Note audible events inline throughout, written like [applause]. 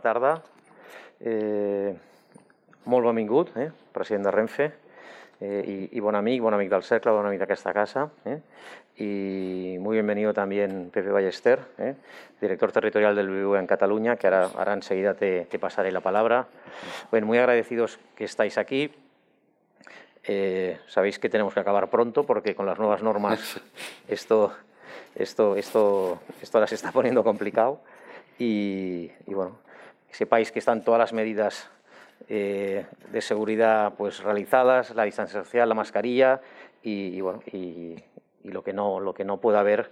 bona tarda. Eh, molt benvingut, eh, president de Renfe, eh, y, y, buen amigo, buen amigo del cercle, buen amigo de esta casa. Eh, y muy bienvenido también Pepe Ballester, eh, director territorial del BBV en Cataluña, que ahora, ahora enseguida te, te, pasaré la palabra. Bueno, muy agradecidos que estáis aquí. Eh, sabéis que tenemos que acabar pronto porque con las nuevas normas [laughs] esto, esto, esto, esto ahora se está poniendo complicado. Y, y bueno, sepáis que están todas las medidas eh, de seguridad pues realizadas, la distancia social, la mascarilla y, y bueno, y, y, lo que no lo que no pueda haber,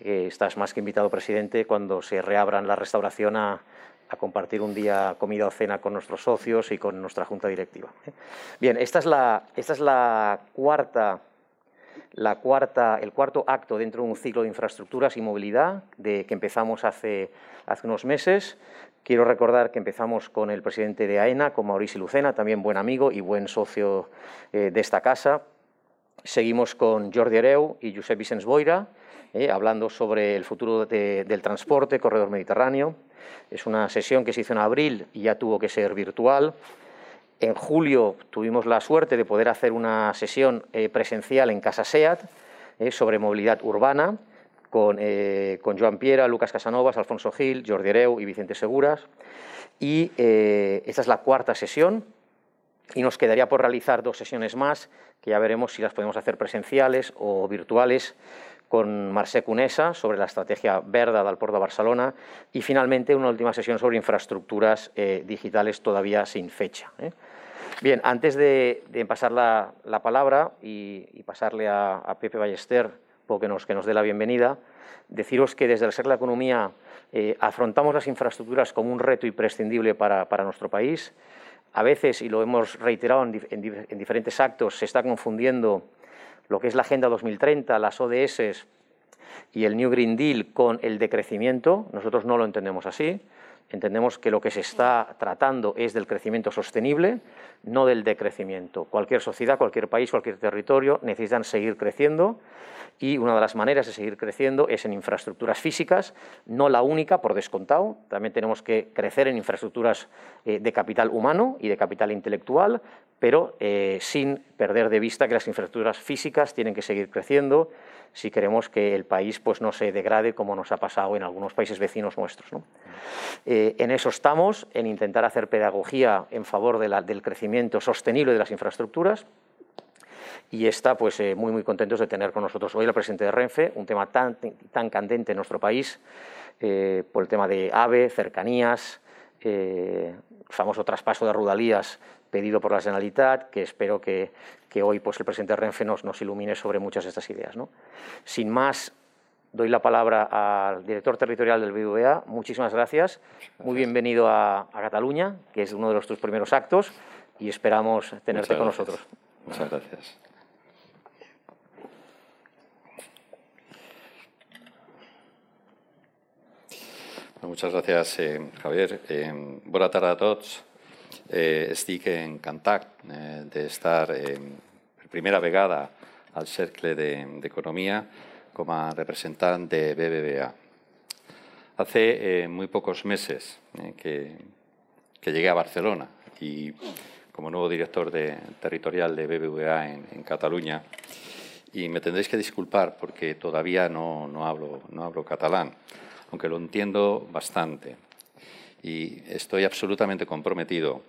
eh, estás más que invitado, presidente, cuando se reabran la restauración a, a, compartir un día comida o cena con nuestros socios y con nuestra junta directiva. ¿eh? Bien, esta es la, esta es la cuarta la cuarta, el cuarto acto dentro de un ciclo de infraestructuras y movilidad de, que empezamos hace, hace unos meses. Quiero recordar que empezamos con el presidente de AENA, con Mauricio Lucena, también buen amigo y buen socio eh, de esta casa. Seguimos con Jordi Hereu y Josep Vicens Boira, eh, hablando sobre el futuro de, del transporte, corredor mediterráneo. Es una sesión que se hizo en abril y ya tuvo que ser virtual. En julio tuvimos la suerte de poder hacer una sesión eh, presencial en Casa SEAT sobre movilidad urbana con, eh, con, Joan Piera, Lucas Casanovas, Alfonso Gil, Jordi Hereu y Vicente Seguras. Y eh, esta es la cuarta sesión y nos quedaría por realizar dos sesiones más, que ya veremos si las podemos hacer presenciales o virtuales, con Mercè Conesa sobre la estrategia verda del Port de Barcelona y finalmente una última sesión sobre infraestructuras eh, digitales todavía sin fecha. Bien, antes de, pasar la, la palabra y, y pasarle a, Pepe Ballester que nos, que nos dé la bienvenida, deciros que desde el SER la Economía eh, afrontamos las infraestructuras como un reto imprescindible para, para nuestro país. A veces, y lo hemos reiterado en, en diferentes actos, se está confundiendo lo que es la Agenda 2030, las ODS y el New Green Deal con el decrecimiento. Nosotros no lo entendemos así. Entendemos que lo que se está tratando es del crecimiento sostenible, no del decrecimiento. Cualquier sociedad, cualquier país, cualquier territorio necesitan seguir creciendo y una de las maneras de seguir creciendo es en infraestructuras físicas, no la única, por descontado. También tenemos que crecer en infraestructuras eh, de capital humano y de capital intelectual, pero eh, sin perder de vista que las infraestructuras físicas tienen que seguir creciendo si queremos que el país pues, no se degrade como nos ha pasado en algunos países vecinos nuestros. ¿no? Eh, en eso estamos, en intentar hacer pedagogía en favor de la, del crecimiento sostenible de las infraestructuras y está pues, eh, muy, muy contentos de tener con nosotros hoy al presidente de Renfe, un tema tan, tan candente en nuestro país, eh, por el tema de AVE, cercanías, eh, famoso traspaso de Rudalías pedido por la Generalitat, que espero que, que hoy pues, el presidente de Renfe nos, nos ilumine sobre muchas de estas ideas. ¿no? Sin más, doy la palabra al director territorial del BBVA. Muchísimas gracias. gracias. Muy bienvenido a, a, Cataluña, que es uno de los tus primeros actos, y esperamos tenerte Muchas con gracias. nosotros. Muchas gracias. Muchas gràcies, eh, Javier. Eh, bona tarda a tots. Eh, estic encantat eh, d'estar eh, per primera vegada al Cercle d'Economia de, com a representant de BBVA. Hace eh, muy pocos meses eh, que, que, llegué a Barcelona y como nuevo director de, territorial de BBVA en, en, Cataluña. Y me tendréis que disculpar porque todavía no, no, hablo, no hablo catalán aunque lo entiendo bastante. Y estoy absolutamente comprometido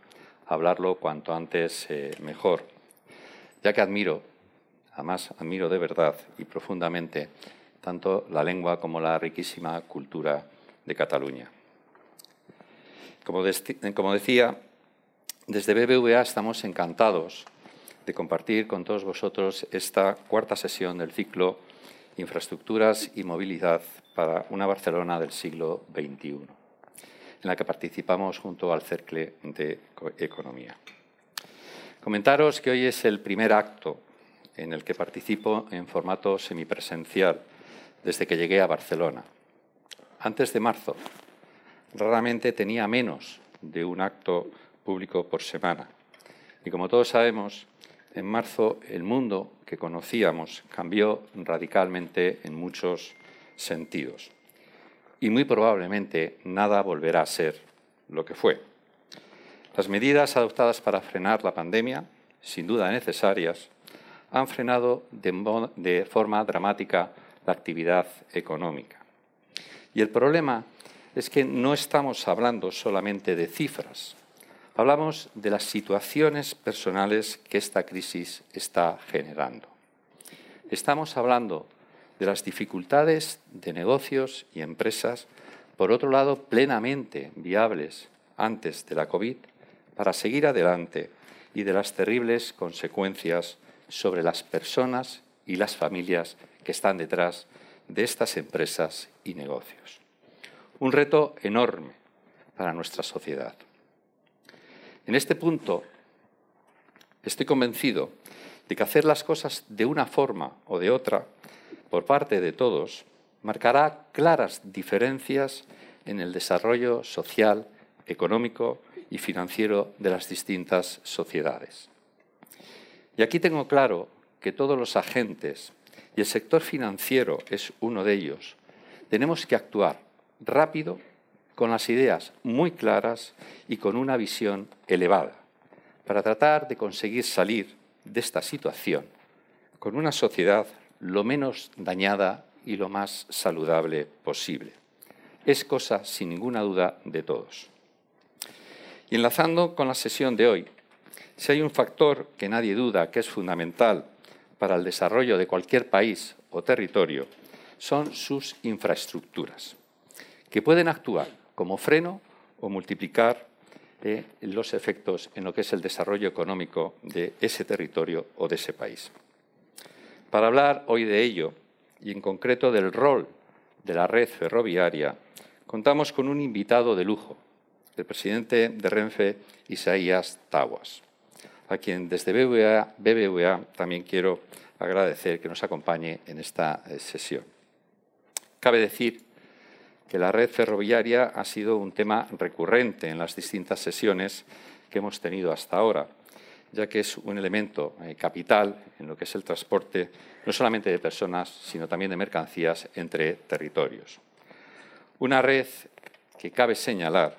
a hablarlo cuanto antes eh, mejor, ya que admiro, además admiro de verdad y profundamente, tanto la lengua como la riquísima cultura de Cataluña. Como, decía, desde BBVA estamos encantados de compartir con todos vosotros esta cuarta sesión del ciclo Infraestructuras y Movilidad para una Barcelona del siglo XXI, en la que participamos junto al Cercle de Economía. Comentaros que hoy es el primer acto en el que participo en formato semipresencial desde que llegué a Barcelona. Antes de marzo, raramente tenía menos de un acto público por semana. Y como todos sabemos, en marzo el mundo que conocíamos cambió radicalmente en muchos sentidos. Y muy probablemente nada volverá a ser lo que fue. Las medidas adoptadas para frenar la pandemia, sin duda necesarias, han frenado de, forma dramática la actividad económica. Y el problema es que no estamos hablando solamente de cifras, hablamos de las situaciones personales que esta crisis está generando. Estamos hablando de las dificultades de negocios y empresas, por otro lado, plenamente viables antes de la COVID, para seguir adelante y de las terribles consecuencias sobre las personas y las familias que están detrás de estas empresas y negocios. Un reto enorme para nuestra sociedad. En este punto, estoy convencido de que hacer las cosas de una forma o de otra por parte de todos marcará claras diferencias en el desarrollo social, económico y financiero de las distintas sociedades. Y aquí tengo claro que todos los agentes, y el sector financiero es uno de ellos, tenemos que actuar rápido, con las ideas muy claras y con una visión elevada, para tratar de conseguir salir de esta situación con una sociedad lo menos dañada y lo más saludable posible. Es cosa, sin ninguna duda, de todos. Y enlazando con la sesión de hoy, si hay un factor que nadie duda que es fundamental para el desarrollo de cualquier país o territorio, son sus infraestructuras, que pueden actuar como freno o multiplicar eh, los efectos en lo que es el desarrollo económico de ese territorio o de ese país. Para hablar hoy de ello, y en concreto del rol de la red ferroviaria, contamos con un invitado de lujo, el presidente de Renfe, Isaías Taguas a quien desde BBVA, también quiero agradecer que nos acompañe en esta eh, sesión. Cabe decir que la red ferroviaria ha sido un tema recurrente en las distintas sesiones que hemos tenido hasta ahora, ya que es un elemento eh, capital en lo que es el transporte no solamente de personas, sino también de mercancías entre territorios. Una red que cabe señalar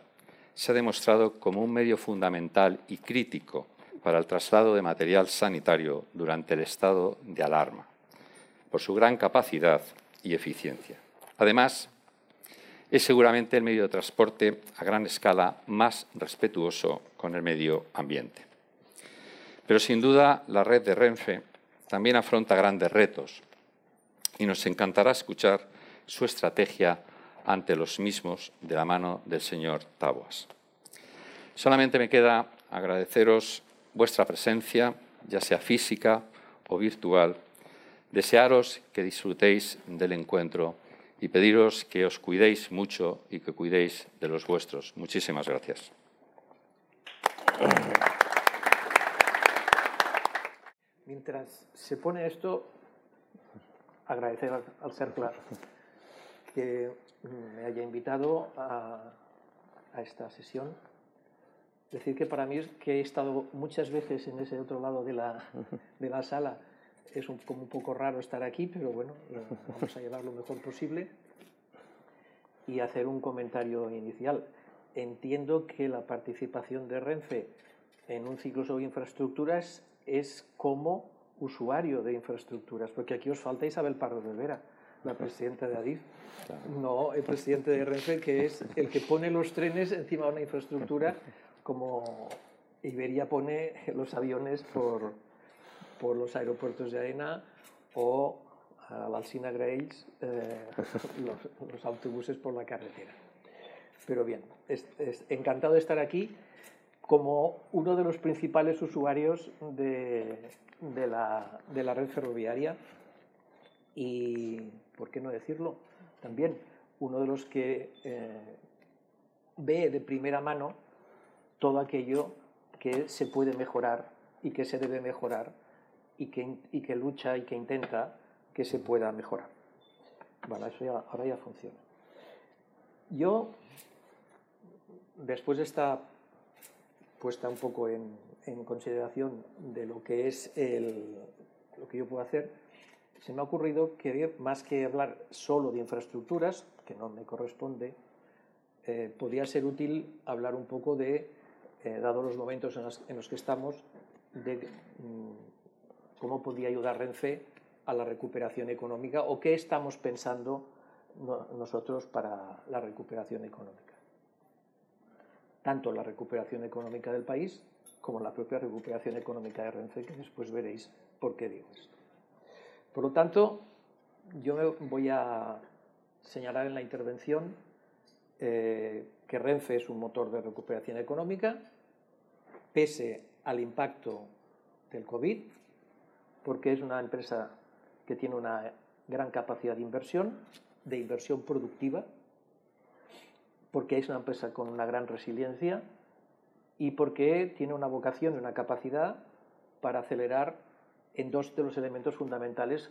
se ha demostrado como un medio fundamental y crítico para el traslado de material sanitario durante el estado de alarma, por su gran capacidad y eficiencia. Además, es seguramente el medio de transporte a gran escala más respetuoso con el medio ambiente. Pero sin duda la red de Renfe también afronta grandes retos y nos encantará escuchar su estrategia ante los mismos de la mano del señor Taboas. Solamente me queda agradeceros vuestra presencia, ya sea física o virtual, desearos que disfrutéis del encuentro y pediros que os cuidéis mucho y que cuidéis de los vuestros. Muchísimas gracias. Mientras se pone esto, agradecer al CERCLA que me haya invitado a esta sesión decir que para mí es que he estado muchas veces en ese otro lado de la, [laughs] de la sala. Es un, como un poco raro estar aquí, pero bueno, vamos a llevar lo mejor posible y hacer un comentario inicial. Entiendo que la participación de Renfe en un ciclo sobre infraestructuras es como usuario de infraestructuras, porque aquí os falta Isabel Pardo de Vera, la presidenta de ADIF, no el presidente de Renfe, que es el que pone los trenes encima de una infraestructura como Iberia pone los aviones por, por los aeropuertos de arena o a Alcina Grace eh, los, autobuses por la carretera. Pero bien, encantado de estar aquí como uno de los principales usuarios de, de, la, de la red ferroviaria y, ¿por qué no decirlo? También uno de los que eh, ve de primera mano todo aquello que se puede mejorar y que se debe mejorar y que, y que lucha y que intenta que se pueda mejorar. Bueno, eso ya, ahora ya funciona. Yo, después de esta puesta un poco en, en consideración de lo que es el, lo que yo puedo hacer, se me ha ocurrido que más que hablar solo de infraestructuras, que no me corresponde, eh, podría ser útil hablar un poco de, eh, dado los momentos en, los que estamos, de mm, cómo podría ayudar Renfe a la recuperación económica o qué estamos pensando nosotros para la recuperación económica. Tanto la recuperación económica del país como la propia recuperación económica de Renfe, que después veréis por qué digo esto. Por lo tanto, yo me voy a señalar en la intervención eh, que Renfe es un motor de recuperación económica, pese al impacto del COVID, porque es una empresa que tiene una gran capacidad de inversión, de inversión productiva, porque es una empresa con una gran resiliencia y porque tiene una vocación y una capacidad para acelerar en dos de los elementos fundamentales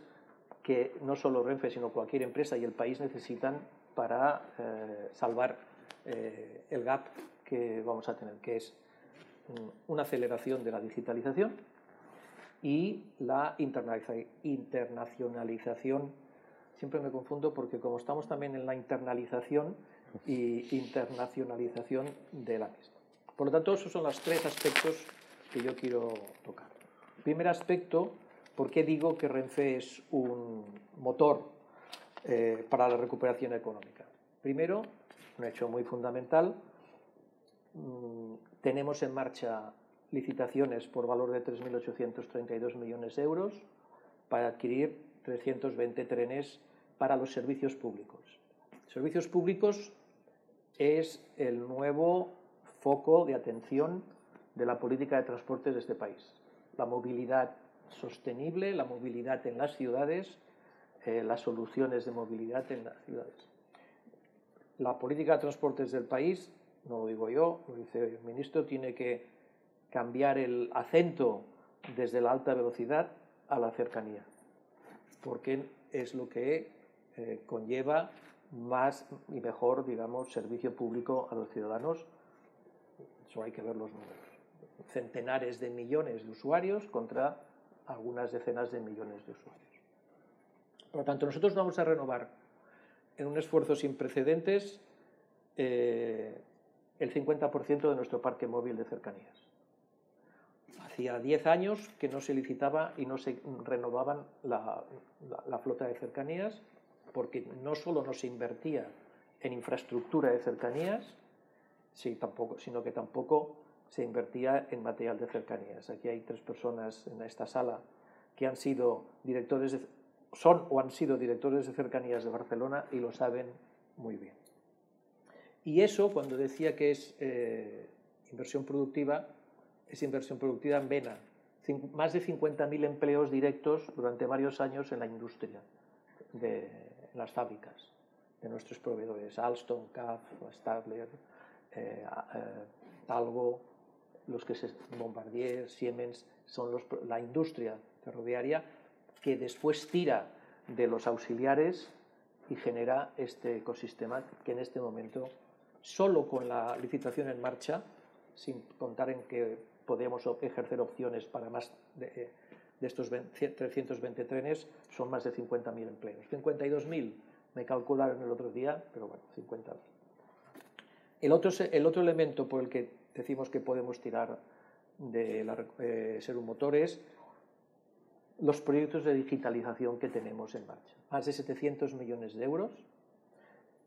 que no solo Renfe, sino cualquier empresa y el país necesitan para eh, salvar eh, el gap que vamos a tener, que es mm, una aceleración de la digitalización y la internacionalización. Siempre me confundo porque como estamos también en la internalización y internacionalización de la misma. Por lo tanto, esos son los tres aspectos que yo quiero tocar. Primer aspecto, ¿por qué digo que Renfe es un motor eh, para la recuperación económica? Primero, un hecho muy fundamental, mm, tenemos en marcha licitaciones por valor de 3.832 millones de euros para adquirir 320 trenes para los servicios públicos. Servicios públicos es el nuevo foco de atención de la política de transportes de este país. La movilidad sostenible, la movilidad en las ciudades, eh, las soluciones de movilidad en las ciudades. La política de transportes del país, no lo digo yo, lo dice el ministro, tiene que cambiar el acento desde la alta velocidad a la cercanía, porque es lo que eh, conlleva más y mejor, digamos, servicio público a los ciudadanos Solo hay que ver los números. Centenares de millones de usuarios contra algunas decenas de millones de usuarios. Por lo tanto, nosotros vamos a renovar en un esfuerzo sin precedentes eh, el 50% de nuestro parque móvil de cercanías. Hacía 10 años que no se licitaba y no se renovaban la, flota de cercanías porque no solo no se invertía en infraestructura de cercanías, sino que tampoco se invertía en material de cercanías. Aquí hay tres personas en esta sala que han sido directores de, son o han sido directores de cercanías de Barcelona y lo saben muy bien. Y eso, cuando decía que es eh, inversión productiva, es inversión productiva en vena. Más de 50.000 empleos directos durante varios años en la industria, de, en las fábricas de nuestros proveedores, Alstom, CAF, Stadler, eh, eh, algo, los que se Bombardier, Siemens, son la industria ferroviaria que después tira de los auxiliares y genera este ecosistema que en este momento, solo con la licitación en marcha, sin contar en que podemos ejercer opciones para más de, de estos 320 trenes, son más de 50.000 empleos. 52.000 me calcularon el otro día, pero bueno, 50.000. El otro, el otro elemento por el que decimos que podemos tirar de eh, ser un motor es los proyectos de digitalización que tenemos en marcha. Más de 700 millones de euros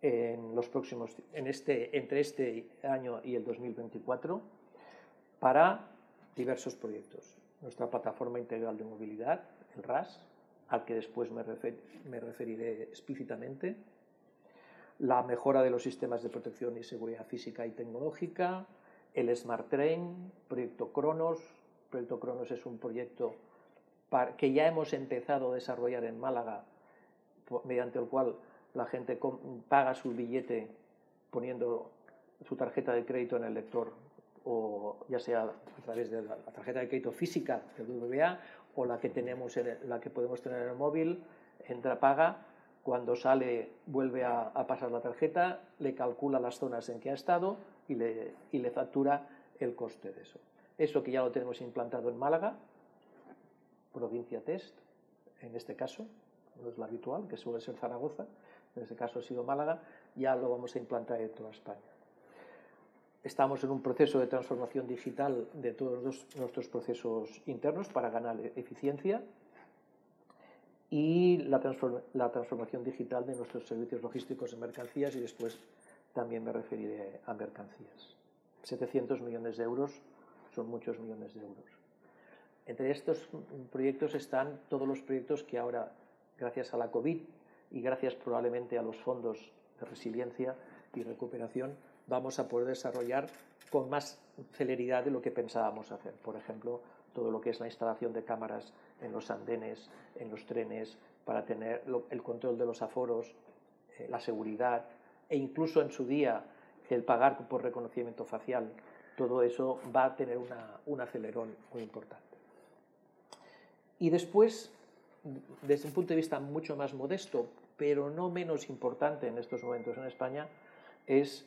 en los próximos, en este, entre este año y el 2024 para diversos proyectos. Nuestra plataforma integral de movilidad, el RAS, al que después me, me referiré explícitamente, la mejora de los sistemas de protección y seguridad física y tecnológica, el Smart Train, Proyecto Cronos. Proyecto Cronos es un proyecto que ya hemos empezado a desarrollar en Málaga, mediante el cual la gente paga su billete poniendo su tarjeta de crédito en el lector, o ya sea a través de la tarjeta de crédito física del BBVA o la que, tenemos la que podemos tener en el móvil, entra, paga cuando sale, vuelve a, pasar la tarjeta, le calcula las zonas en que ha estado y le, y le factura el coste de eso. Eso que ya lo tenemos implantado en Málaga, provincia test, en este caso, no es lo habitual, que suele ser Zaragoza, en este caso ha sido Málaga, ya lo vamos a implantar en toda España. estamos en un proceso de transformación digital de todos nuestros procesos internos para ganar eficiencia y la, transformación digital de nuestros servicios logísticos en mercancías y después también me referiré a mercancías. 700 millones de euros son muchos millones de euros. Entre estos proyectos están todos los proyectos que ahora, gracias a la COVID y gracias probablemente a los fondos de resiliencia y recuperación, vamos a poder desarrollar con más celeridad de lo que pensábamos hacer. Por ejemplo, todo lo que es la instalación de cámaras en los andenes, en los trenes, para tener el control de los aforos, eh, la seguridad e incluso en su día el pagar por reconocimiento facial. Todo eso va a tener un acelerón muy importante. Y después, desde un punto de vista mucho más modesto, pero no menos importante en estos momentos en España, es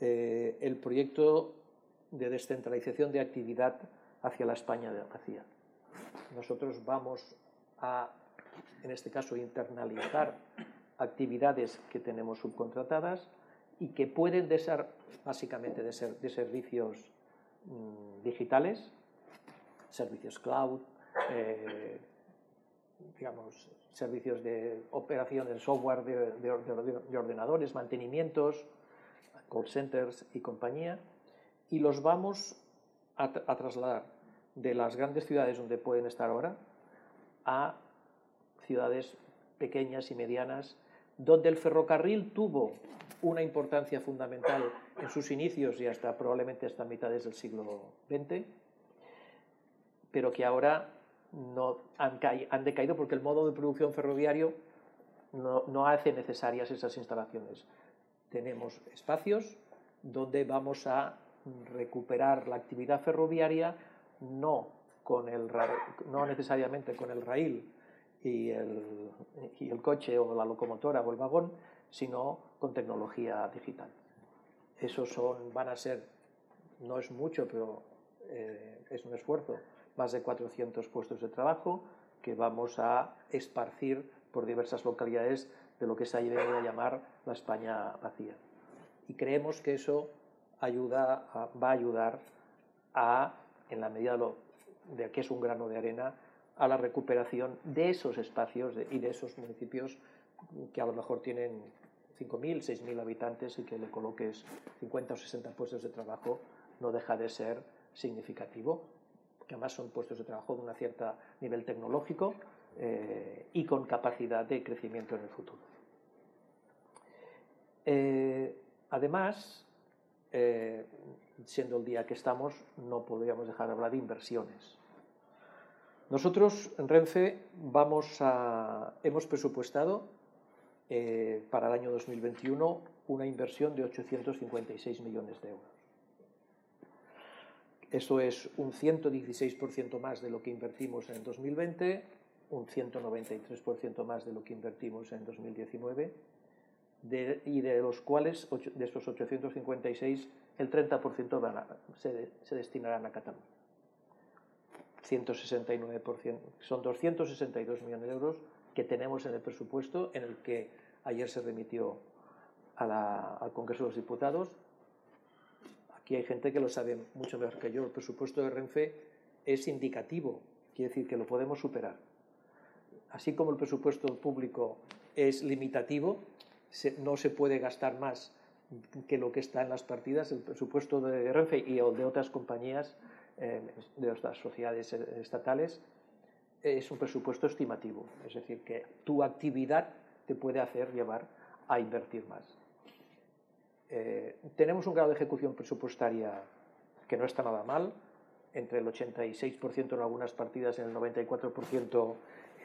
eh, el proyecto de descentralización de actividad hacia la España de vacía. Nosotros vamos a, en este caso, internalizar actividades que tenemos subcontratadas y que pueden ser básicamente de, ser, de servicios mm, digitales, servicios cloud, eh, digamos, servicios de operación de software de, de, ordenadores, mantenimientos, call centers y compañía, y los vamos a, trasladar de las grandes ciudades donde pueden estar ahora a ciudades pequeñas y medianas, donde el ferrocarril tuvo una importancia fundamental en sus inicios y hasta probablemente hasta mitades del siglo XX, pero que ahora no han, han decaído porque el modo de producción ferroviario no, hace necesarias esas instalaciones tenemos espacios donde vamos a recuperar la actividad ferroviaria no, con el, no necesariamente con el raíl y el, y el coche o la locomotora o el vagón, sino con tecnología digital. Esos son, van a ser, no es mucho, pero eh, es un esfuerzo, más de 400 puestos de trabajo que vamos a esparcir por diversas localidades de lo que se ha venido a llamar la España vacía. Y creemos que eso ayuda va a ayudar a, en la medida de, que es un grano de arena, a la recuperación de esos espacios y de esos municipios que a lo mejor tienen 5.000, 6.000 habitantes y que le coloques 50 o 60 puestos de trabajo no deja de ser significativo, que además son puestos de trabajo de un cierto nivel tecnológico eh, y con capacidad de crecimiento en el futuro. Eh, además, eh, siendo el día que estamos, no podríamos dejar de hablar de inversiones. Nosotros en Renfe vamos a, hemos presupuestado para el año 2021 una inversión de 856 millones de euros. Eso es un 116% más de lo que invertimos en el 2020 un 193% más de lo que invertimos en 2019, y de los cuales, de estos 856, el 30% se, se, destinarán a Cataluña. 169%, son 262 millones de euros que tenemos en el presupuesto, en el que ayer se remitió al Congreso de los Diputados. Aquí hay gente que lo sabe mucho mejor que yo. El presupuesto de Renfe es indicativo, quiere decir que lo podemos superar así como el presupuesto público es limitativo, no se puede gastar más que lo que está en las partidas, el presupuesto de Renfe y de otras compañías, eh, de otras sociedades estatales, es un presupuesto estimativo. Es decir, que tu actividad te puede hacer llevar a invertir más. Eh, tenemos un grado de ejecución presupuestaria que no está nada mal, entre el 86% en algunas partidas y el 94%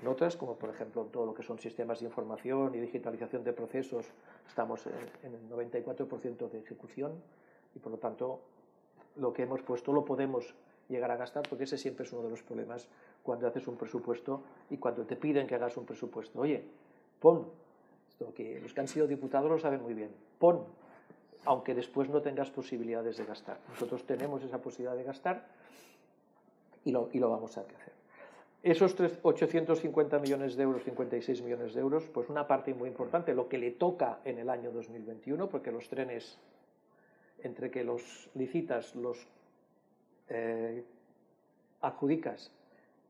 en otras, como por ejemplo todo lo que son sistemas de información y digitalización de procesos, estamos en el 94% de ejecución y por lo tanto lo que hemos puesto lo podemos llegar a gastar porque ese siempre es uno de los problemas cuando haces un presupuesto y cuando te piden que hagas un presupuesto. Oye, pon, esto que los que han sido diputados lo saben muy bien, pon, aunque después no tengas posibilidades de gastar. Nosotros tenemos esa posibilidad de gastar y lo, y lo vamos a hacer. Esos 850 millones de euros, 56 millones de euros, pues una parte muy importante, lo que le toca en el año 2021, porque los trenes entre que los licitas, los eh, adjudicas,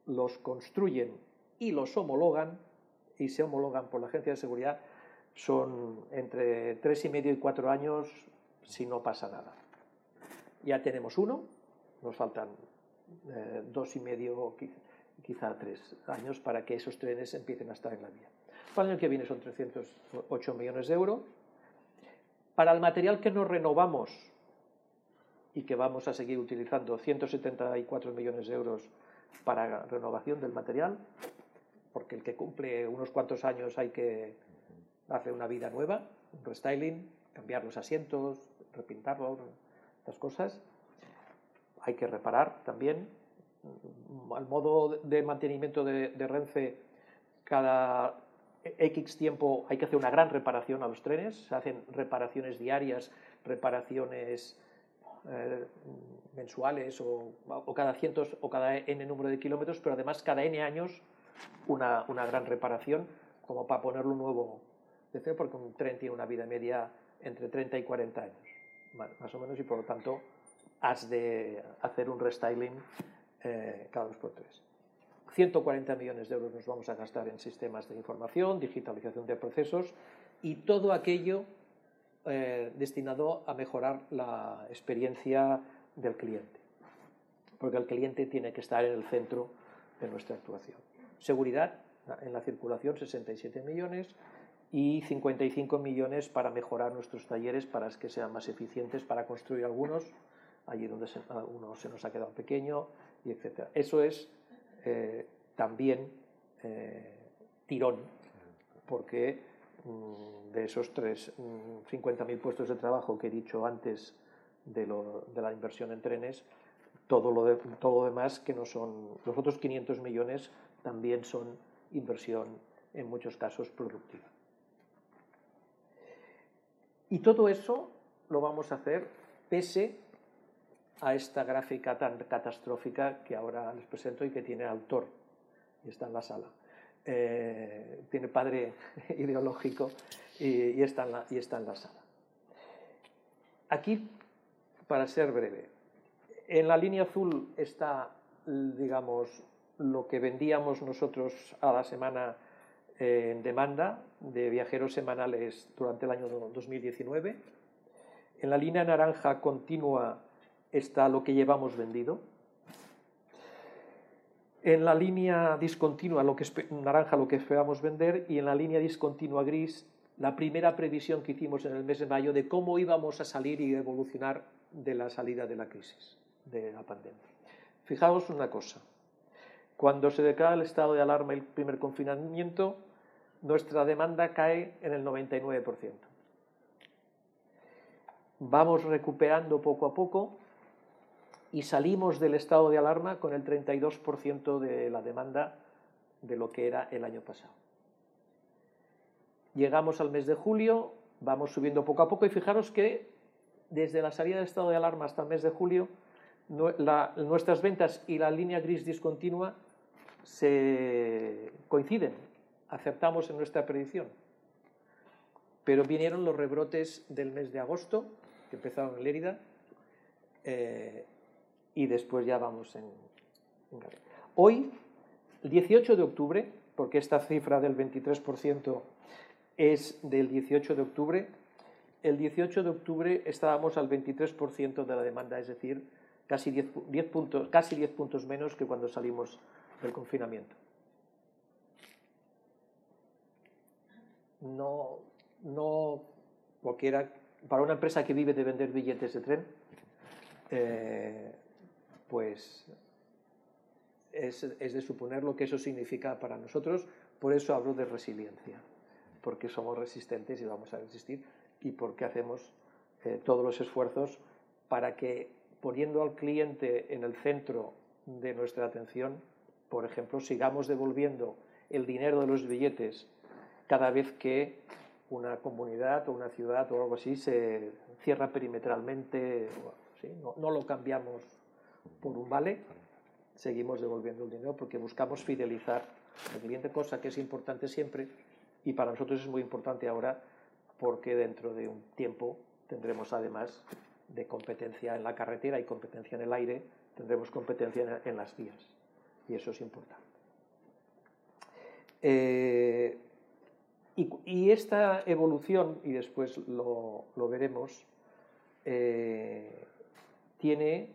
los construyen y los homologan, y se homologan por la Agencia de Seguridad, son entre tres y medio y cuatro años si no pasa nada. Ya tenemos uno, nos faltan eh, dos y medio, quizá tres años para que esos trenes empiecen a estar en la vía. Para el año que viene son 308 millones de euros. Para el material que nos renovamos y que vamos a seguir utilizando, 174 millones de euros para renovación del material, porque el que cumple unos cuantos años hay que hacer una vida nueva, un restyling, cambiar los asientos, repintarlos, estas cosas. Hay que reparar también. Al modo de mantenimiento de, Renfe, cada X tiempo hay que hacer una gran reparación a los trenes, se hacen reparaciones diarias, reparaciones eh, mensuales o, cada cientos o cada n número de kilómetros, pero además cada n años una, una gran reparación como para ponerlo nuevo porque un tren tiene una vida media entre 30 y 40 años, más o menos, y por lo tanto has de hacer un restyling eh, cada dos por tres. 140 millones de euros nos vamos a gastar en sistemas de información, digitalización de procesos y todo aquello eh, destinado a mejorar la experiencia del cliente. Porque el cliente tiene que estar en el centro de nuestra actuación. Seguridad en la circulación, 67 millones y 55 millones para mejorar nuestros talleres, para que sean más eficientes, para construir algunos, allí donde se, uno se nos ha quedado pequeño, y etc. Eso es eh, también eh, tirón, porque mm, de esos tres, 50.000 mm, puestos de trabajo que he dicho antes de, la inversión en trenes, todo lo, todo lo demás que no son, los otros 500 millones también son inversión en muchos casos productiva. Y todo eso lo vamos a hacer pese a esta gráfica tan catastrófica que ahora les presento y que tiene autor y está en la sala. Eh, tiene padre [laughs] ideológico y, está en la, y está en la sala. Aquí, para ser breve, en la línea azul está, digamos, lo que vendíamos nosotros a la semana en demanda de viajeros semanales durante el año 2019. En la línea naranja continua está lo que llevamos vendido. En la línea discontinua, lo que naranja, lo que esperamos vender, y en la línea discontinua gris, la primera previsión que hicimos en el mes de mayo de cómo íbamos a salir y evolucionar de la salida de la crisis, de la pandemia. Fijaos una cosa, cuando se declara el estado de alarma y el primer confinamiento, nuestra demanda cae en el 99%. Vamos recuperando poco a poco y salimos del estado de alarma con el 32% de la demanda de lo que era el año pasado. Llegamos al mes de julio, vamos subiendo poco a poco y fijaros que desde la salida del estado de alarma hasta el mes de julio, nuestras ventas y la línea gris discontinua se coinciden, aceptamos en nuestra predicción. Pero vinieron los rebrotes del mes de agosto, que empezaron en Lérida, eh, y después ya vamos en, Hoy, el 18 de octubre, porque esta cifra del 23% es del 18 de octubre, el 18 de octubre estábamos al 23% de la demanda, es decir, casi 10, puntos, casi 10 puntos menos que cuando salimos del confinamiento. No, no cualquiera, para una empresa que vive de vender billetes de tren, eh, pues es, de suponer lo que eso significa para nosotros. Por eso hablo de resiliencia, porque somos resistentes y vamos a resistir y porque hacemos eh, todos los esfuerzos para que poniendo al cliente en el centro de nuestra atención, por ejemplo, sigamos devolviendo el dinero de los billetes cada vez que una comunidad o una ciudad o algo así se cierra perimetralmente, no, no lo cambiamos por un vale, seguimos devolviendo el dinero porque buscamos fidelizar al cliente, cosa que es importante siempre y para nosotros es muy importante ahora porque dentro de un tiempo tendremos además de competencia en la carretera y competencia en el aire, tendremos competencia en, las vías. Y eso es importante. Eh, y, esta evolución, y después lo, veremos, eh, tiene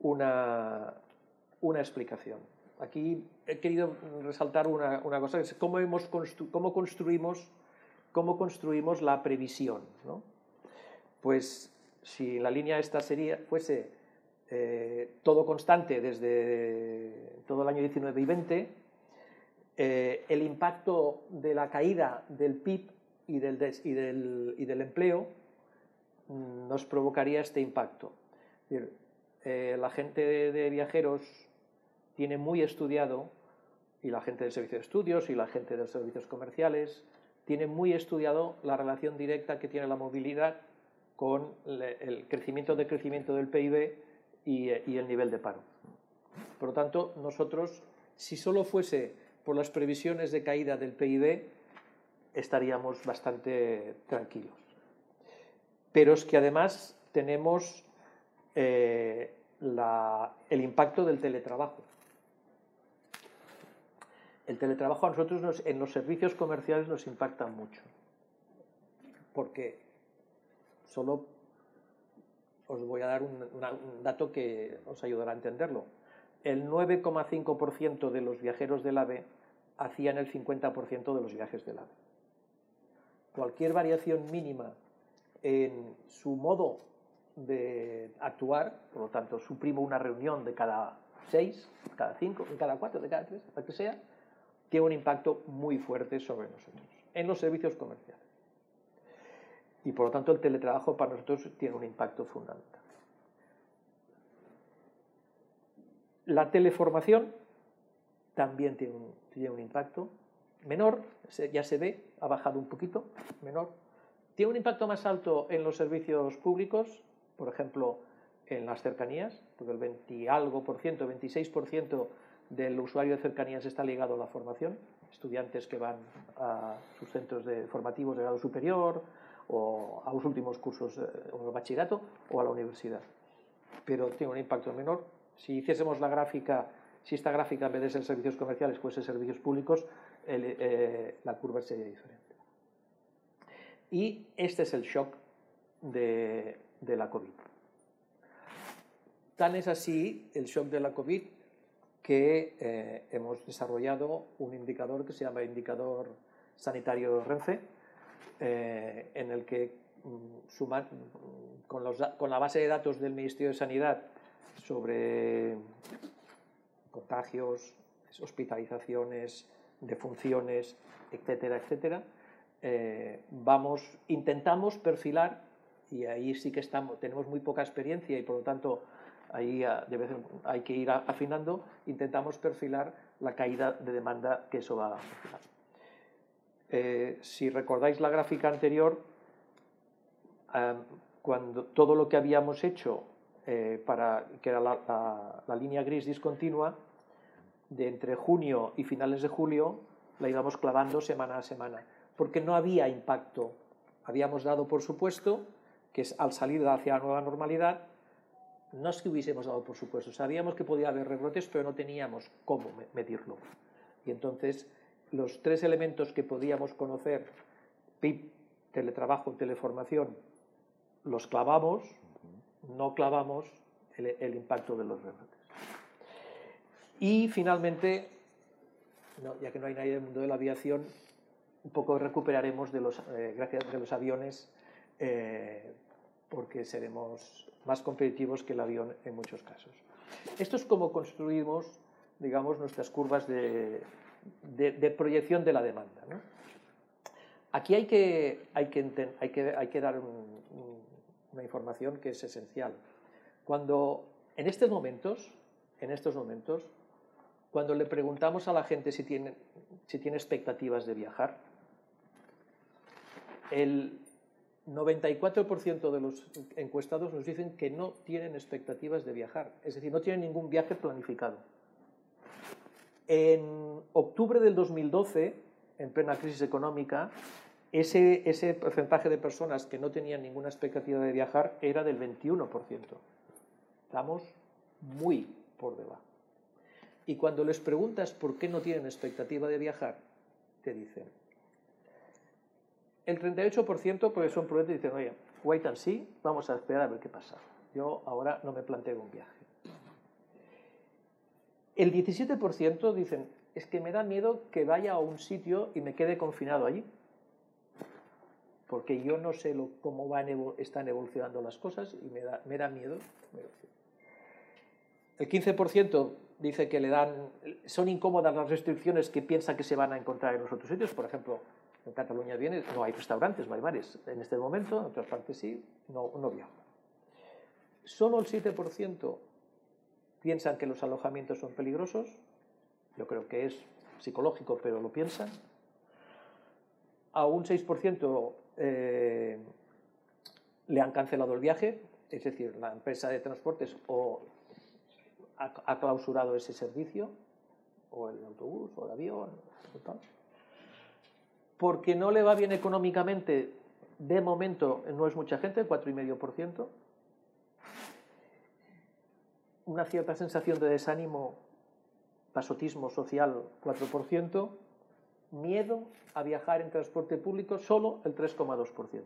una, una, explicación. Aquí he querido resaltar una, cosa, es cómo, hemos cómo, construimos, cómo construimos la previsión. Pues si la línea esta sería, fuese eh, todo constante desde todo el año 19 y 20, eh, el impacto de la caída del PIB y del, del, del empleo mm, nos provocaría este impacto. Eh, la gente de, viajeros tiene muy estudiado, y la gente del servicio de estudios y la gente de servicios comerciales, tiene muy estudiado la relación directa que tiene la movilidad con el crecimiento de crecimiento del PIB y, el nivel de paro. Por lo tanto, nosotros, si solo fuese por las previsiones de caída del PIB, estaríamos bastante tranquilos. Pero es que además tenemos eh, el impacto del teletrabajo. El teletrabajo a nosotros en los servicios comerciales nos impacta mucho. Porque solo os voy a dar un dato que os ayudará a entenderlo el 9,5% de los viajeros del AVE hacían el 50% de los viajes del AVE. Cualquier variación mínima en su modo de actuar, por lo tanto, suprimo una reunión de cada seis, cada cinco, de cada cuatro, de cada tres, la que sea, tiene un impacto muy fuerte sobre nosotros, en los servicios comerciales. Y por lo tanto, el teletrabajo para nosotros tiene un impacto fundamental. La teleformación también tiene un, impacto menor, ya se ve, ha bajado un poquito, menor. Tiene un impacto más alto en los servicios públicos, por ejemplo, en las cercanías, porque el 20 algo por ciento, 26 por ciento del usuario de cercanías está ligado a la formación, estudiantes que van a sus centros de formativos de grado superior o a los últimos cursos de bachillerato o a la universidad. Pero tiene un impacto menor si hiciésemos la gráfica, si esta gráfica en vez de ser servicios comerciales fuese servicios públicos, eh, la curva sería diferente. Y este es el shock de, la COVID. Tan es así el shock de la COVID que eh, hemos desarrollado un indicador que se llama indicador sanitario Renfe, eh, en el que mm, con, con, la base de datos del Ministerio de Sanidad sobre contagios, hospitalizaciones, defunciones, etcétera, etcétera, eh, vamos, intentamos perfilar, y ahí sí que estamos, tenemos muy poca experiencia y por lo tanto ahí hay que ir afinando, intentamos perfilar la caída de demanda que eso va a perfilar. Eh, si recordáis la gráfica anterior, eh, cuando todo lo que habíamos hecho eh, para, que era la, línea gris discontinua, de entre junio y finales de julio la íbamos clavando semana a semana, porque no había impacto. Habíamos dado por supuesto que al salir hacia la nueva normalidad, no es que hubiésemos dado por supuesto, sabíamos que podía haber rebrotes, pero no teníamos cómo medirlo. Y entonces los tres elementos que podíamos conocer, PIB, teletrabajo, teleformación, los clavamos no clavamos el, impacto de los rebrotes. Y finalmente, ya que no hay nadie del mundo de la aviación, un poco recuperaremos de los, eh, gracias de los aviones, eh, porque seremos más competitivos que el avión en muchos casos. Esto es como construimos, digamos, nuestras curvas de, proyección de la demanda. Aquí hay que, hay que, hay que, hay que dar un, una información que es esencial. Cuando en estos momentos, en estos momentos, cuando le preguntamos a la gente si tiene, si tiene expectativas de viajar, el 94% de los encuestados nos dicen que no tienen expectativas de viajar, es decir, no tienen ningún viaje planificado. En octubre del 2012, en plena crisis económica, ese, ese porcentaje de personas que no tenían ninguna expectativa de viajar era del 21%. Estamos muy por debajo. Y cuando les preguntas por qué no tienen expectativa de viajar, te dicen, el 38% pues son prudentes y dicen, oye, wait and see, vamos a esperar a ver qué pasa. Yo ahora no me planteo un viaje. El 17% dicen, es que me da miedo que vaya a un sitio y me quede confinado allí, porque yo no sé cómo van, están evolucionando las cosas y me da, me da miedo. El 15% dice que le dan, son incómodas las restricciones que piensa que se van a encontrar en los otros sitios. Por ejemplo, en Cataluña viene, no hay restaurantes, no hay bares en este momento, en otras partes sí, no, no. Solo el 7% piensan que los alojamientos son peligrosos. Yo creo que es psicológico, pero lo piensan. A un 6% eh, le han cancelado el viaje, es decir, la empresa de transportes o ha, clausurado ese servicio, o el autobús, o el avión, porque no le va bien económicamente, de momento no es mucha gente, 4,5%, una cierta sensación de desánimo, pasotismo social, 4%, miedo a viajar en transporte público, solo el 3,2%.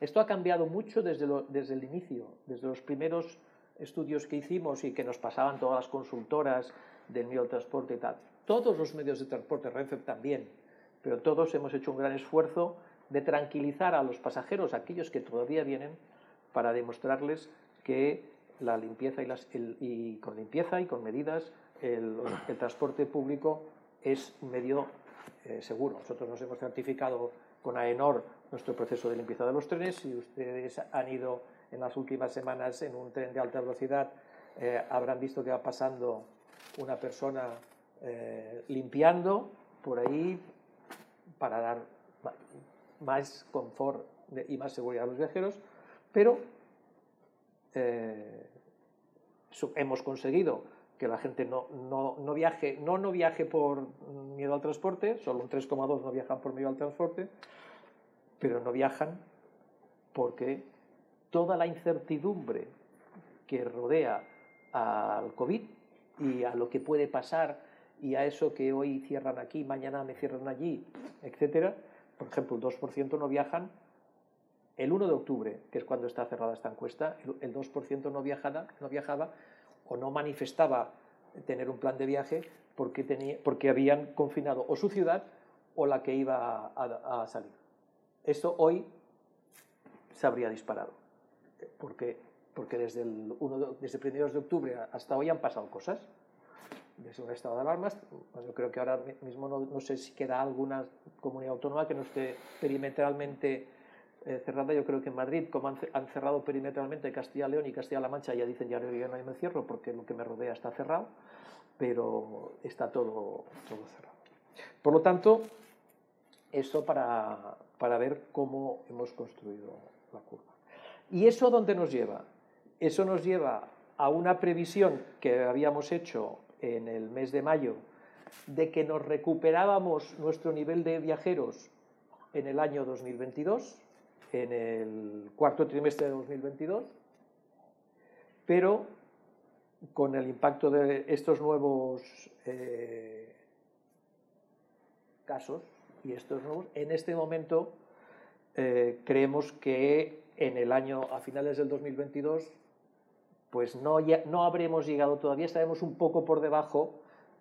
Esto ha cambiado mucho desde, desde el inicio, desde los primeros estudios que hicimos y que nos pasaban todas las consultoras del medio de transporte y tal. Todos los medios de transporte, Renfe también, pero todos hemos hecho un gran esfuerzo de tranquilizar a los pasajeros, aquellos que todavía vienen, para demostrarles que la limpieza y, con limpieza y con medidas el, transporte público es un medio eh, seguro. Nosotros nos hemos certificado con AENOR nuestro proceso de limpieza de los trenes. y ustedes han ido en las últimas semanas en un tren de alta velocidad, eh, habrán visto que va pasando una persona eh, limpiando por ahí para dar más confort y más seguridad a los viajeros, pero eh, hemos conseguido que la gente no, no, no, viaje, no, no viaje por miedo al transporte, solo un 3,2 no viajan por miedo al transporte, pero no viajan porque toda la incertidumbre que rodea al COVID y a lo que puede pasar y a eso que hoy cierran aquí, mañana me cierran allí, etcétera. Por ejemplo, el 2% no viajan. El 1 de octubre, que es cuando está cerrada esta encuesta, el 2% no viajaba, no viajaba o no manifestaba tener un plan de viaje porque, tenía, porque habían confinado o su ciudad o la que iba a, salir. Eso hoy se habría disparado porque, desde, el 1 desde primeros de octubre hasta hoy han pasado cosas. Desde un estado de alarma, yo creo que ahora mismo no, no, sé si queda alguna comunidad autónoma que no esté perimetralmente eh, cerrada. Yo creo que en Madrid, como han, cerrado perimetralmente Castilla León y Castilla-La Mancha, ya dicen ya, ya no me cierro porque lo que me rodea está cerrado, pero está todo, todo cerrado. Por lo tanto, eso para, para ver cómo hemos construido la curva. ¿Y eso dónde nos lleva? Eso nos lleva a una previsión que habíamos hecho en el mes de mayo de que nos recuperábamos nuestro nivel de viajeros en el año 2022, en el cuarto trimestre de 2022, pero con el impacto de estos nuevos eh, casos y estos nuevos, en este momento eh, creemos que en el año, a finales del 2022, pues no, no habremos llegado todavía, estaremos un poco por debajo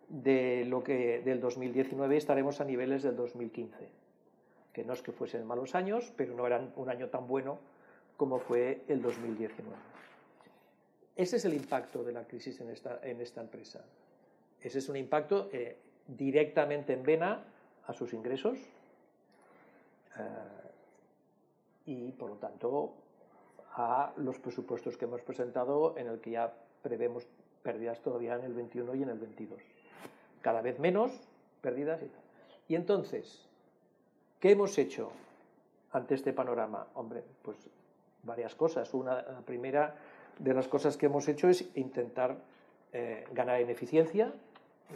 de lo que del 2019 estaremos a niveles del 2015, que no es que fuesen malos años, pero no eran un año tan bueno como fue el 2019. Ese es el impacto de la crisis en esta, empresa. Ese es un impacto eh, directamente en vena a sus ingresos. Eh, y, por lo tanto, a los presupuestos que hemos presentado en el que ya prevemos pérdidas todavía en el 21 y en el 22. Cada vez menos pérdidas y. Y entonces, ¿qué hemos hecho ante este panorama? Hombre, pues varias cosas. Una, la primera de las cosas que hemos hecho es intentar eh, ganar en eficiencia,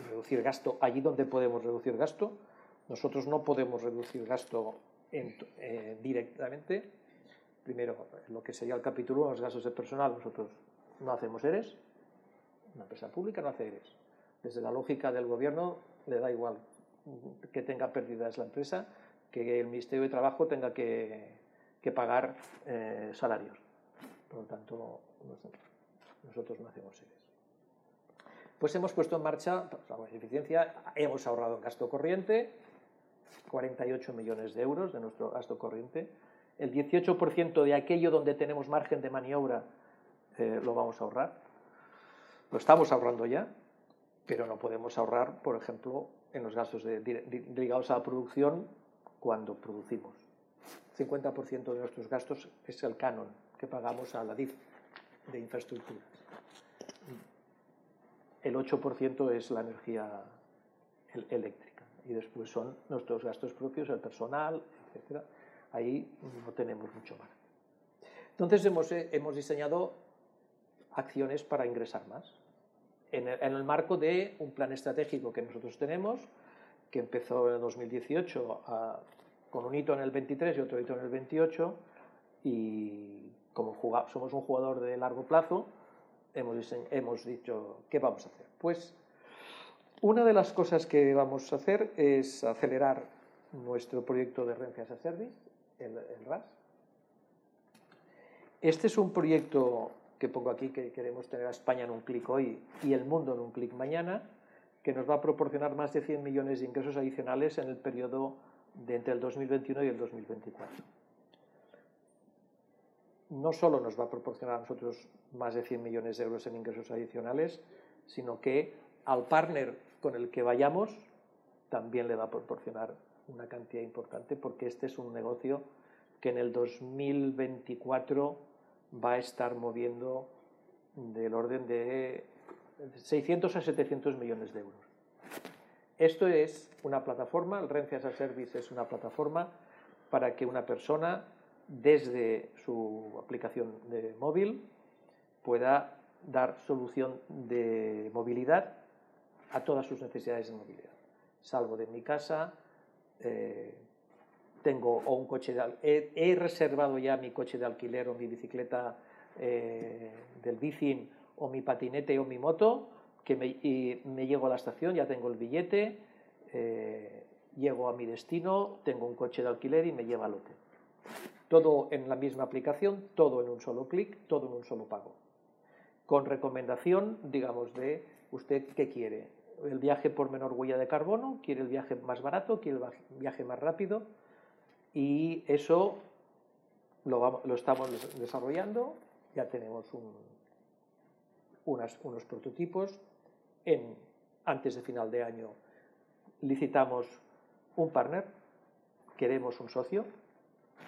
reducir gasto allí donde podemos reducir gasto. Nosotros no podemos reducir gasto eh, directamente, primero, lo que sería el capítulo, los gastos de personal, nosotros no hacemos ERES, una empresa pública no hace ERES. Desde la lógica del gobierno le da igual que tenga pérdidas la empresa, que el Ministerio de Trabajo tenga que, pagar eh, salarios. Por lo tanto, nosotros no hacemos ERES. Pues hemos puesto en marcha la eficiencia, hemos ahorrado en gasto corriente, 48 millones de euros de nuestro gasto corriente. El 18% de aquello donde tenemos margen de maniobra eh, lo vamos a ahorrar. Lo estamos ahorrando ya, pero no podemos ahorrar, por ejemplo, en los gastos ligados a la producción cuando producimos. 50% de nuestros gastos es el canon que pagamos a la DIF de infraestructuras. El 8% es la energía eléctrica y después son nuestros gastos propios, el personal, etc. Ahí no tenemos mucho más. Entonces hemos, eh, hemos diseñado acciones para ingresar más. En el, marco de un plan estratégico que nosotros tenemos, que empezó en el 2018 con un hito en el 23 y otro hito en el 28, y como somos un jugador de largo plazo, hemos, hemos dicho, ¿qué vamos a hacer? Pues una de las cosas que vamos a hacer es acelerar nuestro proyecto de Renfe as a Service, el, el RAS. Este es un proyecto que pongo aquí, que queremos tener a España en un clic hoy y el mundo en un clic mañana, que nos va a proporcionar más de 100 millones de ingresos adicionales en el periodo entre el 2021 y el 2024. No solo nos va a proporcionar a nosotros más de 100 millones de euros en ingresos adicionales, sino que al partner con el que vayamos también le va a proporcionar una cantidad importante porque este es un negocio que en el 2024 va a estar moviendo del orden de 600 a 700 millones de euros. Esto es una plataforma, el Renfe as a Service es una plataforma para que una persona desde su aplicación de móvil pueda dar solución de movilidad a todas sus necesidades de movilidad. Salgo de mi casa, eh, tengo o un coche de he, reservado ya mi coche de alquiler o mi bicicleta eh, del bicing o mi patinete o mi moto que me, y llego a la estación, ya tengo el billete, eh, llego a mi destino, tengo un coche de alquiler y me lleva al hotel. Todo en la misma aplicación, todo en un solo clic, todo en un solo pago. Con recomendación, digamos, de usted qué quiere. El viaje por menor huella de carbono, quiere el viaje más barato, quiere el viaje más rápido, y eso lo, estamos desarrollando, ya tenemos unos prototipos, antes de final de año licitamos un partner, queremos un socio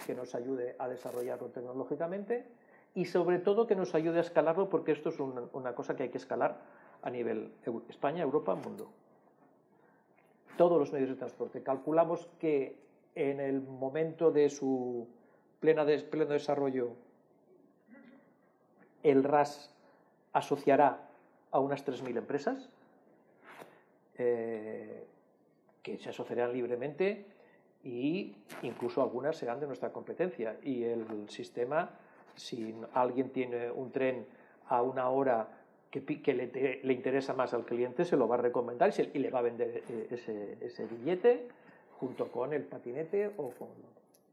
que nos ayude a desarrollarlo tecnológicamente y sobre todo que nos ayude a escalarlo porque esto es una, una cosa que hay que escalar a nivel España, Europa, mundo. Todos los medios de transporte. Calculamos que en el momento de su plena pleno desarrollo, el RAS asociará a unas 3.000 empresas eh, que se asociarán libremente e incluso algunas serán de nuestra competencia. Y el sistema, si alguien tiene un tren a una hora que, le, interesa más al cliente, se lo va a recomendar y, le va a vender eh, ese, ese billete junto con el patinete o con...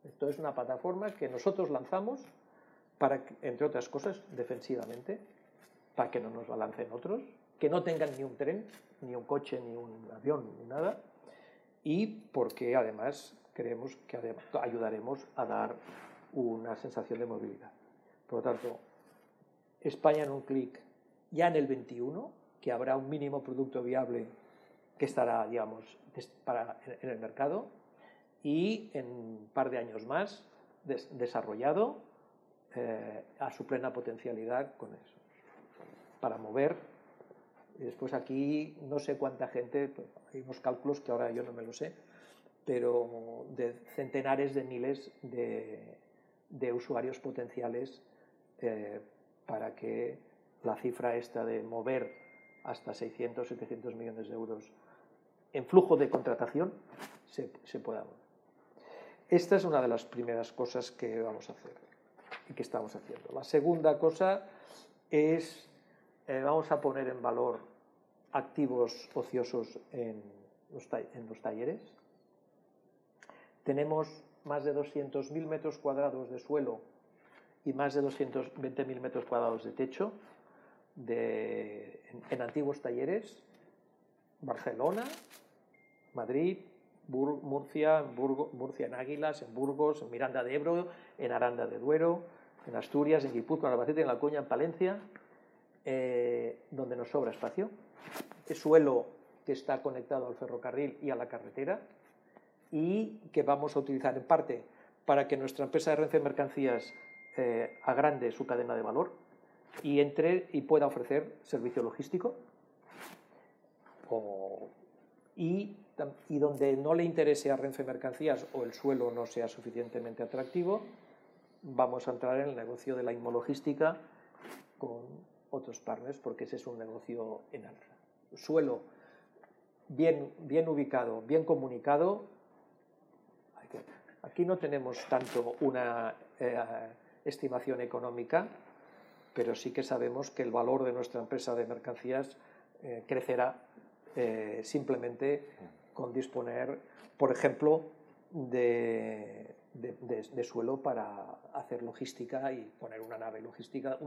Esto es una plataforma que nosotros lanzamos para, entre otras cosas, defensivamente, para que no nos balancen otros, que no tengan ni un tren, ni un coche, ni un avión, ni nada, y porque además creemos que ayudaremos a dar una sensación de movilidad. Por lo tanto, España en un clic ya en el 21, que habrá un mínimo producto viable que estará, digamos, para, en el mercado y en un par de años más desarrollado eh, a su plena potencialidad con eso, para mover. Y después aquí no sé cuánta gente, pues, hay unos cálculos que ahora yo no me lo sé, pero de centenares de miles de, de usuarios potenciales eh, para que la cifra esta de mover hasta 600, 700 millones de euros en flujo de contratación se, se pueda Esta es una de las primeras cosas que vamos a hacer y que estamos haciendo. La segunda cosa es, eh, vamos a poner en valor activos ociosos en los, en talleres. Tenemos más de 200.000 metros cuadrados de suelo y más de 220.000 metros cuadrados de techo de, en, antiguos talleres, Barcelona, Madrid, Murcia, Murcia en Águilas, en Burgos, en Miranda de Ebro, en Aranda de Duero, en Asturias, en Guipúzcoa, en Albacete, en La Coña, en Palencia, eh, donde nos sobra espacio. Es suelo que está conectado al ferrocarril y a la carretera y que vamos a utilizar en parte para que nuestra empresa de Renfe Mercancías eh, agrande su cadena de valor y entre y pueda ofrecer servicio logístico y, y, donde no le interese a Renfe Mercancías o el suelo no sea suficientemente atractivo, vamos a entrar en el negocio de la inmologística con otros partners porque ese es un negocio en alza. Suelo bien, bien ubicado, bien comunicado. Aquí no tenemos tanto una eh, estimación económica, pero sí que sabemos que el valor de nuestra empresa de mercancías eh, crecerá eh, simplemente con disponer, por ejemplo, de, suelo para hacer logística y poner una nave logística,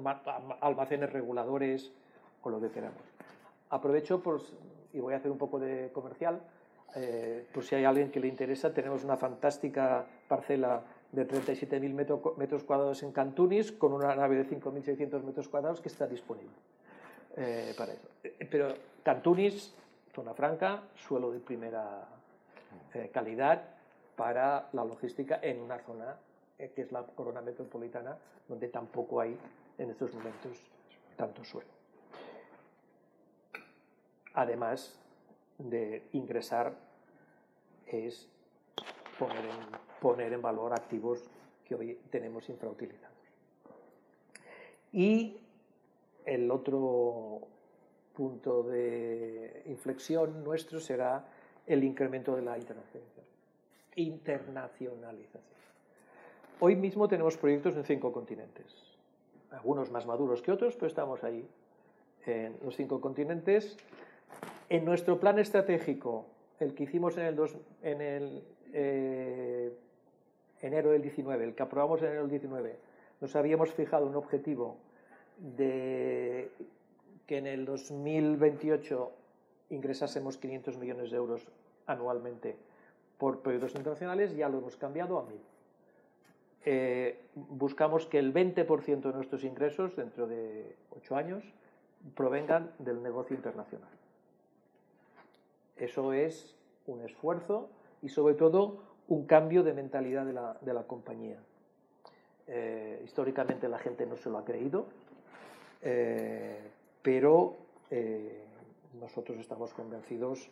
almacenes reguladores o lo que queramos. Aprovecho y voy a hacer un poco de comercial, eh, por si hay alguien que le interesa, tenemos una fantástica parcela de 37.000 metros cuadrados en Cantunis con una nave de 5.600 metros cuadrados que está disponible eh, para eso. Eh, pero Cantunis, zona franca, suelo de primera calidad para la logística en una zona que es la corona metropolitana, donde tampoco hay en estos momentos tanto suelo. Además de ingresar, es poner en poner en valor activos que hoy tenemos infrautilizados. Y el otro punto de inflexión nuestro será el incremento de la internacionalización. Internacionalización. Hoy mismo tenemos proyectos en cinco continentes, algunos más maduros que otros, pero estamos ahí en los cinco continentes. En nuestro plan estratégico, el que hicimos en el, dos, el eh, enero del 19, el que aprobamos en enero del 19, nos habíamos fijado un objetivo de que en el 2028 ingresásemos 500 millones de euros anualmente por proyectos internacionales, ya lo hemos cambiado a 1.000. Eh, buscamos que el 20% de nuestros ingresos dentro de 8 años provengan del negocio internacional. Eso es un esfuerzo y sobre todo un cambio de mentalidad de la, de la compañía. Eh, históricamente la gente no se lo ha creído, eh, pero eh, nosotros estamos convencidos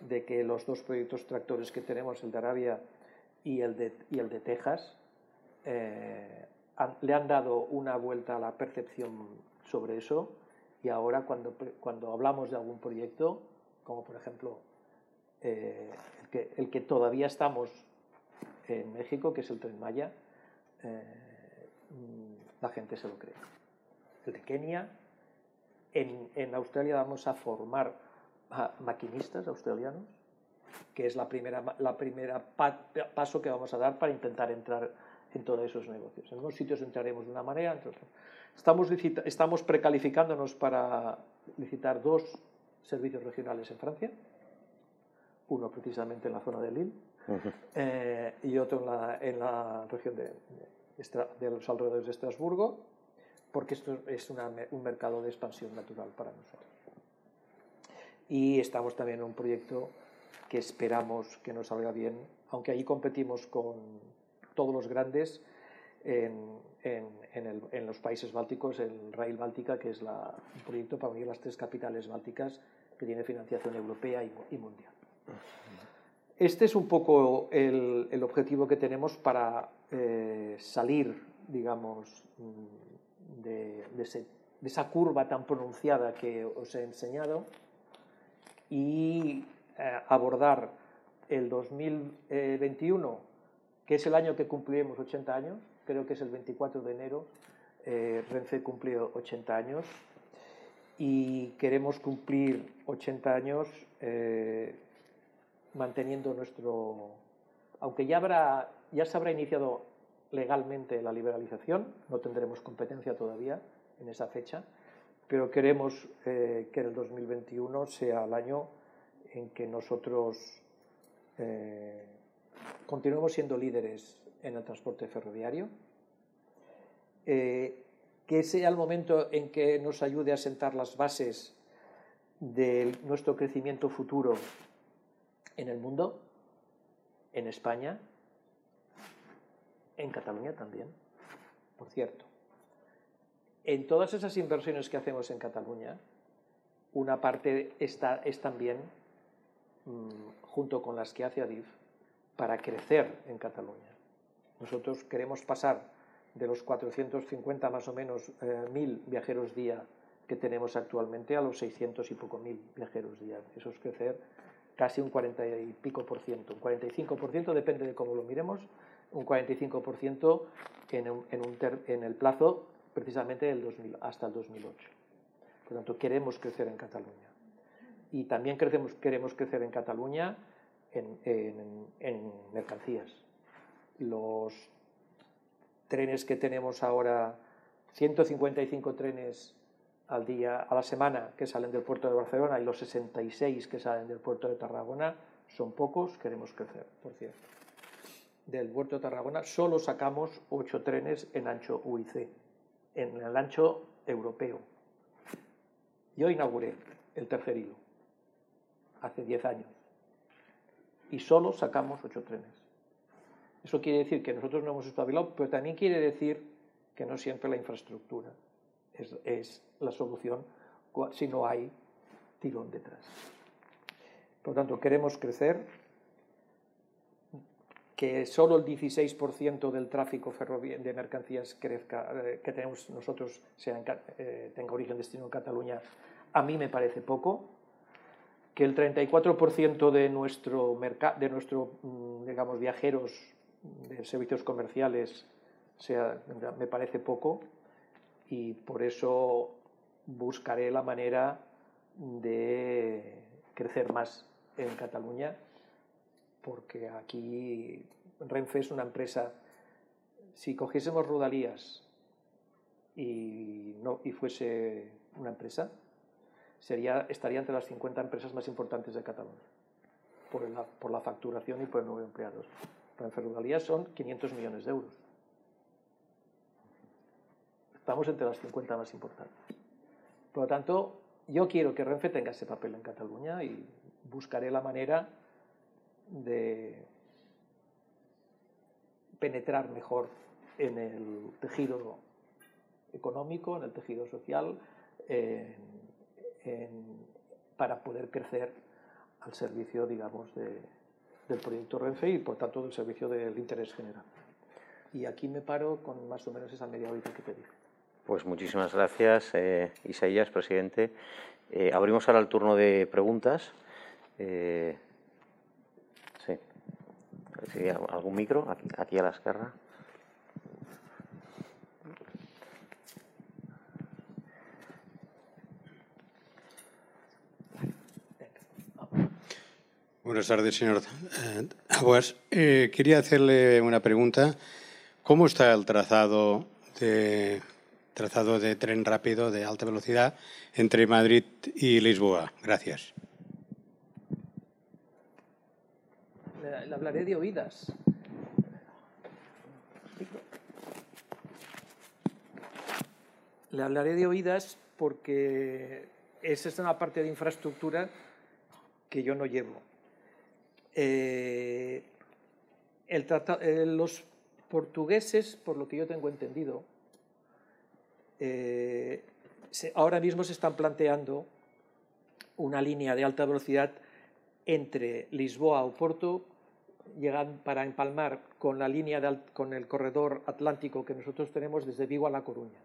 de que los dos proyectos tractores que tenemos, el de Arabia y el de, y el de Texas, le han dado una vuelta a la percepción sobre eso y ahora cuando, cuando hablamos de algún proyecto, como por ejemplo el, que, el que todavía estamos en México, que es el tren Maya, eh, la gente se lo cree. El de Kenia, en, Australia vamos a formar maquinistas australianos, que es la primera, la primera paso que vamos a dar para intentar entrar en todos esos negocios. En unos sitios entraremos de una manera, en otros Estamos, estamos precalificándonos para licitar dos servicios regionales en Francia, uno precisamente en la zona de Lille eh, y otro en la, en la región de, de, los alrededores de Estrasburgo, porque esto es un mercado de expansión natural para nosotros. Y estamos también en un proyecto que esperamos que nos salga bien, aunque ahí competimos con todos los grandes en, en, los países bálticos, el Rail Báltica, que es la, un proyecto para unir las tres capitales bálticas que tiene financiación europea y, mundial. Este es un poco el, objetivo que tenemos para eh, salir, digamos, mm, de, esa curva tan pronunciada que os he enseñado y eh, abordar el 2021, que es el año que cumpliremos 80 años, creo que es el 24 de enero, eh, Renfe cumplió 80 años y queremos cumplir 80 años eh, manteniendo nuestro... Aunque ya, habrá, ya se habrá iniciado legalmente la liberalización, no tendremos competencia todavía en esa fecha, pero queremos eh, que el 2021 sea el año en que nosotros eh, continuemos siendo líderes en el transporte ferroviario, eh, que sea el momento en que nos ayude a sentar las bases de nuestro crecimiento futuro en el mundo, en España, en Cataluña también, por cierto. En todas esas inversiones que hacemos en Cataluña, una parte está, es también, mm, junto con las que hace Adif, para crecer en Cataluña. Nosotros queremos pasar de los 450 más o menos eh, mil viajeros día que tenemos actualmente a los 600 y poco mil viajeros día. Eso es crecer casi un 40 y pico por ciento. Un 45 por ciento depende de cómo lo miremos, un 45% en, un, en, en, el plazo precisamente del 2000, hasta el 2008. Por tanto, queremos crecer en Cataluña. Y también queremos, queremos crecer en Cataluña en, mercancías. Los trenes que tenemos ahora, 155 trenes al día, a la semana que salen del puerto de Barcelona y los 66 que salen del puerto de Tarragona, son pocos, queremos crecer, por cierto del puerto de Tarragona solo sacamos ocho trenes en ancho UIC, en el ancho europeo. Yo inauguré el tercer hilo hace diez años y solo sacamos ocho trenes. Eso quiere decir que nosotros no hemos espabilado, pero también quiere decir que no siempre la infraestructura es, es la solución si no hay tirón detrás. Por lo tanto, queremos crecer, que solo el 16% del tráfico de mercancías crezca, eh, que tenemos nosotros sea eh, tenga origen destino en Cataluña, a mí me parece poco. Que el 34% de nuestro, de nuestro mm, digamos, viajeros de servicios comerciales sea, me parece poco y por eso buscaré la manera de crecer más en Cataluña porque aquí Renfe es una empresa, si cogiésemos Rodalías y, no, y fuese una empresa, sería, estaría entre las 50 empresas más importantes de Cataluña, por la, por la facturación y por el número de empleados. Renfe Rodalías son 500 millones de euros. Estamos entre las 50 más importantes. Por lo tanto, yo quiero que Renfe tenga ese papel en Cataluña y buscaré la manera de penetrar mejor en el tejido económico, en el tejido social, para poder crecer al servicio, digamos, del proyecto Renfe y, por tanto, del servicio del interés general. Y aquí me paro con más o menos esa media horita que te dije. Pues muchísimas gracias, eh, Isaías, presidente. Eh, abrimos ahora el turno de preguntas. Eh, ¿Algún micro? Aquí, a la izquierda. Buenas tardes, señor eh, Aguas. Eh, quería hacerle una pregunta. ¿Cómo está el trazado de, trazado de tren rápido de alta velocidad entre Madrid y Lisboa? Gracias. le hablaré de oídas. Le hablaré de oídas porque esa es una parte de infraestructura que yo no llevo. Eh, eh, los portugueses, por lo que yo tengo entendido, eh, ahora mismo se están planteando una línea de alta velocidad entre Lisboa o Porto llegan para empalmar con la línea con el corredor atlántico que nosotros tenemos desde Vigo a La Coruña.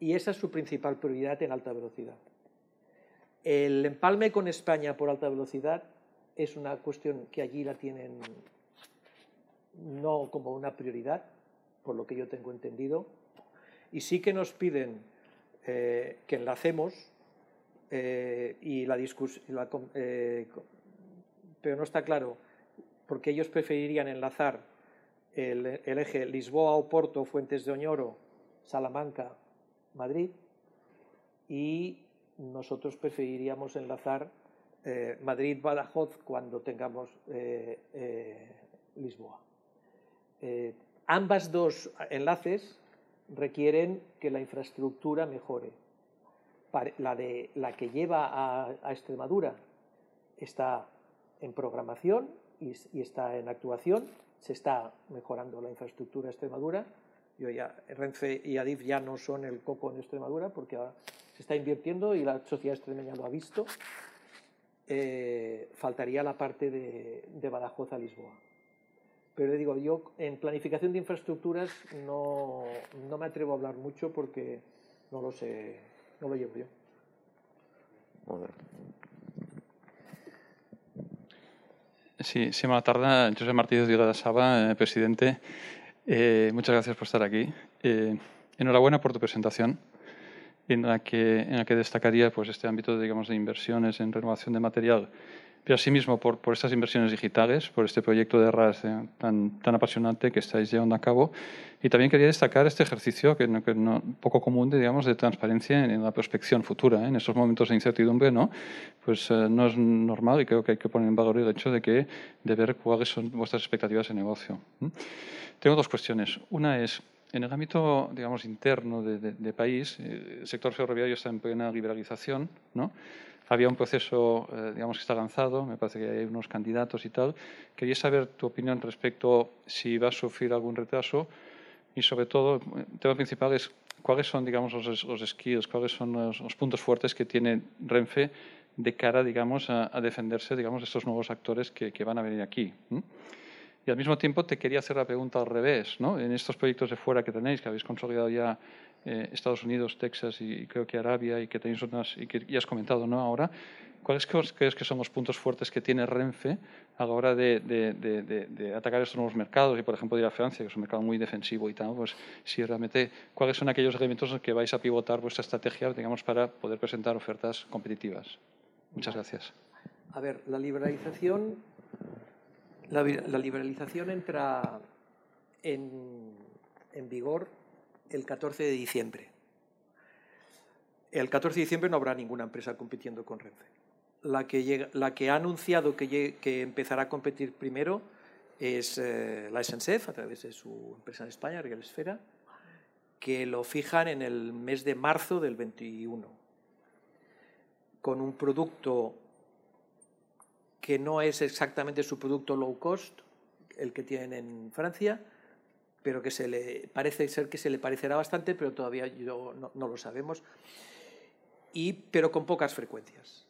Y esa es su principal prioridad en alta velocidad. El empalme con España por alta velocidad es una cuestión que allí la tienen no como una prioridad, por lo que yo tengo entendido, y sí que nos piden eh, que enlacemos eh, y la discusión, eh, pero no está claro, porque ellos preferirían enlazar el, eje Lisboa-Oporto, Fuentes de Oñoro, Salamanca, Madrid, y nosotros preferiríamos enlazar Madrid-Badajoz cuando tengamos Lisboa. ambas dos enlaces requieren que la infraestructura mejore. La, de, la que lleva a, Extremadura está en programación y, está en actuación, se está mejorando la infraestructura de Extremadura. Yo ya, Renfe y Adif ya no son el coco en Extremadura porque se está invirtiendo y la sociedad extremeña lo ha visto. Eh, faltaría la parte de, de Badajoz a Lisboa. Pero le digo, yo en planificación de infraestructuras no, no, me atrevo a hablar mucho porque no lo sé, no lo llevo yo. Sí, sí, buenas tardes. José Martínez de Saba, eh, presidente. Eh, muchas gracias por estar aquí. Eh, enhorabuena por tu presentación, en la que, en la que destacaría pues, este ámbito digamos, de inversiones en renovación de material pero asimismo por, por estas inversiones digitales, por este proyecto de RAS eh, tan, tan apasionante que estáis llevando a cabo. Y también quería destacar este ejercicio que, no, que no, poco común de, digamos, de transparencia en, la prospección futura. ¿eh? En estos momentos de incertidumbre, ¿no? Pues eh, no es normal y creo que hay que poner en valor el hecho de, que, de ver cuáles son vuestras expectativas de negocio. Tengo dos cuestiones. Una es, en el ámbito, digamos, interno de, de, de país, el sector ferroviario está en plena liberalización, ¿no? Había un proceso, eh, digamos, que está lanzado, me parece que hay unos candidatos y tal. Quería saber tu opinión respecto si va a sufrir algún retraso y, sobre todo, el tema principal es cuáles son, digamos, los, los skills, cuáles son los, puntos fuertes que tiene Renfe de cara, digamos, a, defenderse, digamos, de estos nuevos actores que, que van a venir aquí. Y al mismo tiempo te quería hacer la pregunta al revés, ¿no? En estos proyectos de fuera que tenéis, que habéis consolidado ya eh, Estados Unidos, Texas y creo que Arabia y que tenéis unas, y que ya has comentado ¿no? ahora, ¿cuáles crees que son los puntos fuertes que tiene Renfe a la hora de, de, de, de, atacar estos nuevos mercados y, por ejemplo, ir a Francia, que es un mercado muy defensivo y tal, pues si realmente, ¿cuáles son aquellos elementos en que vais a pivotar vuestra estrategia, digamos, para poder presentar ofertas competitivas? Muchas gracias. A ver, la liberalización, la, la liberalización entra en, en vigor el 14 de diciembre. El 14 de diciembre no habrá ninguna empresa compitiendo con Renfe. La que, ha anunciado que, que, empezará a competir primero es eh, la SNCF, a través de su empresa en España, Real Esfera, que lo fijan en el mes de marzo del 21, con un producto que no es exactamente su producto low cost, el que tienen en Francia, pero que se le parece ser que se le parecerá bastante, pero todavía yo no, lo sabemos, y, pero con pocas frecuencias.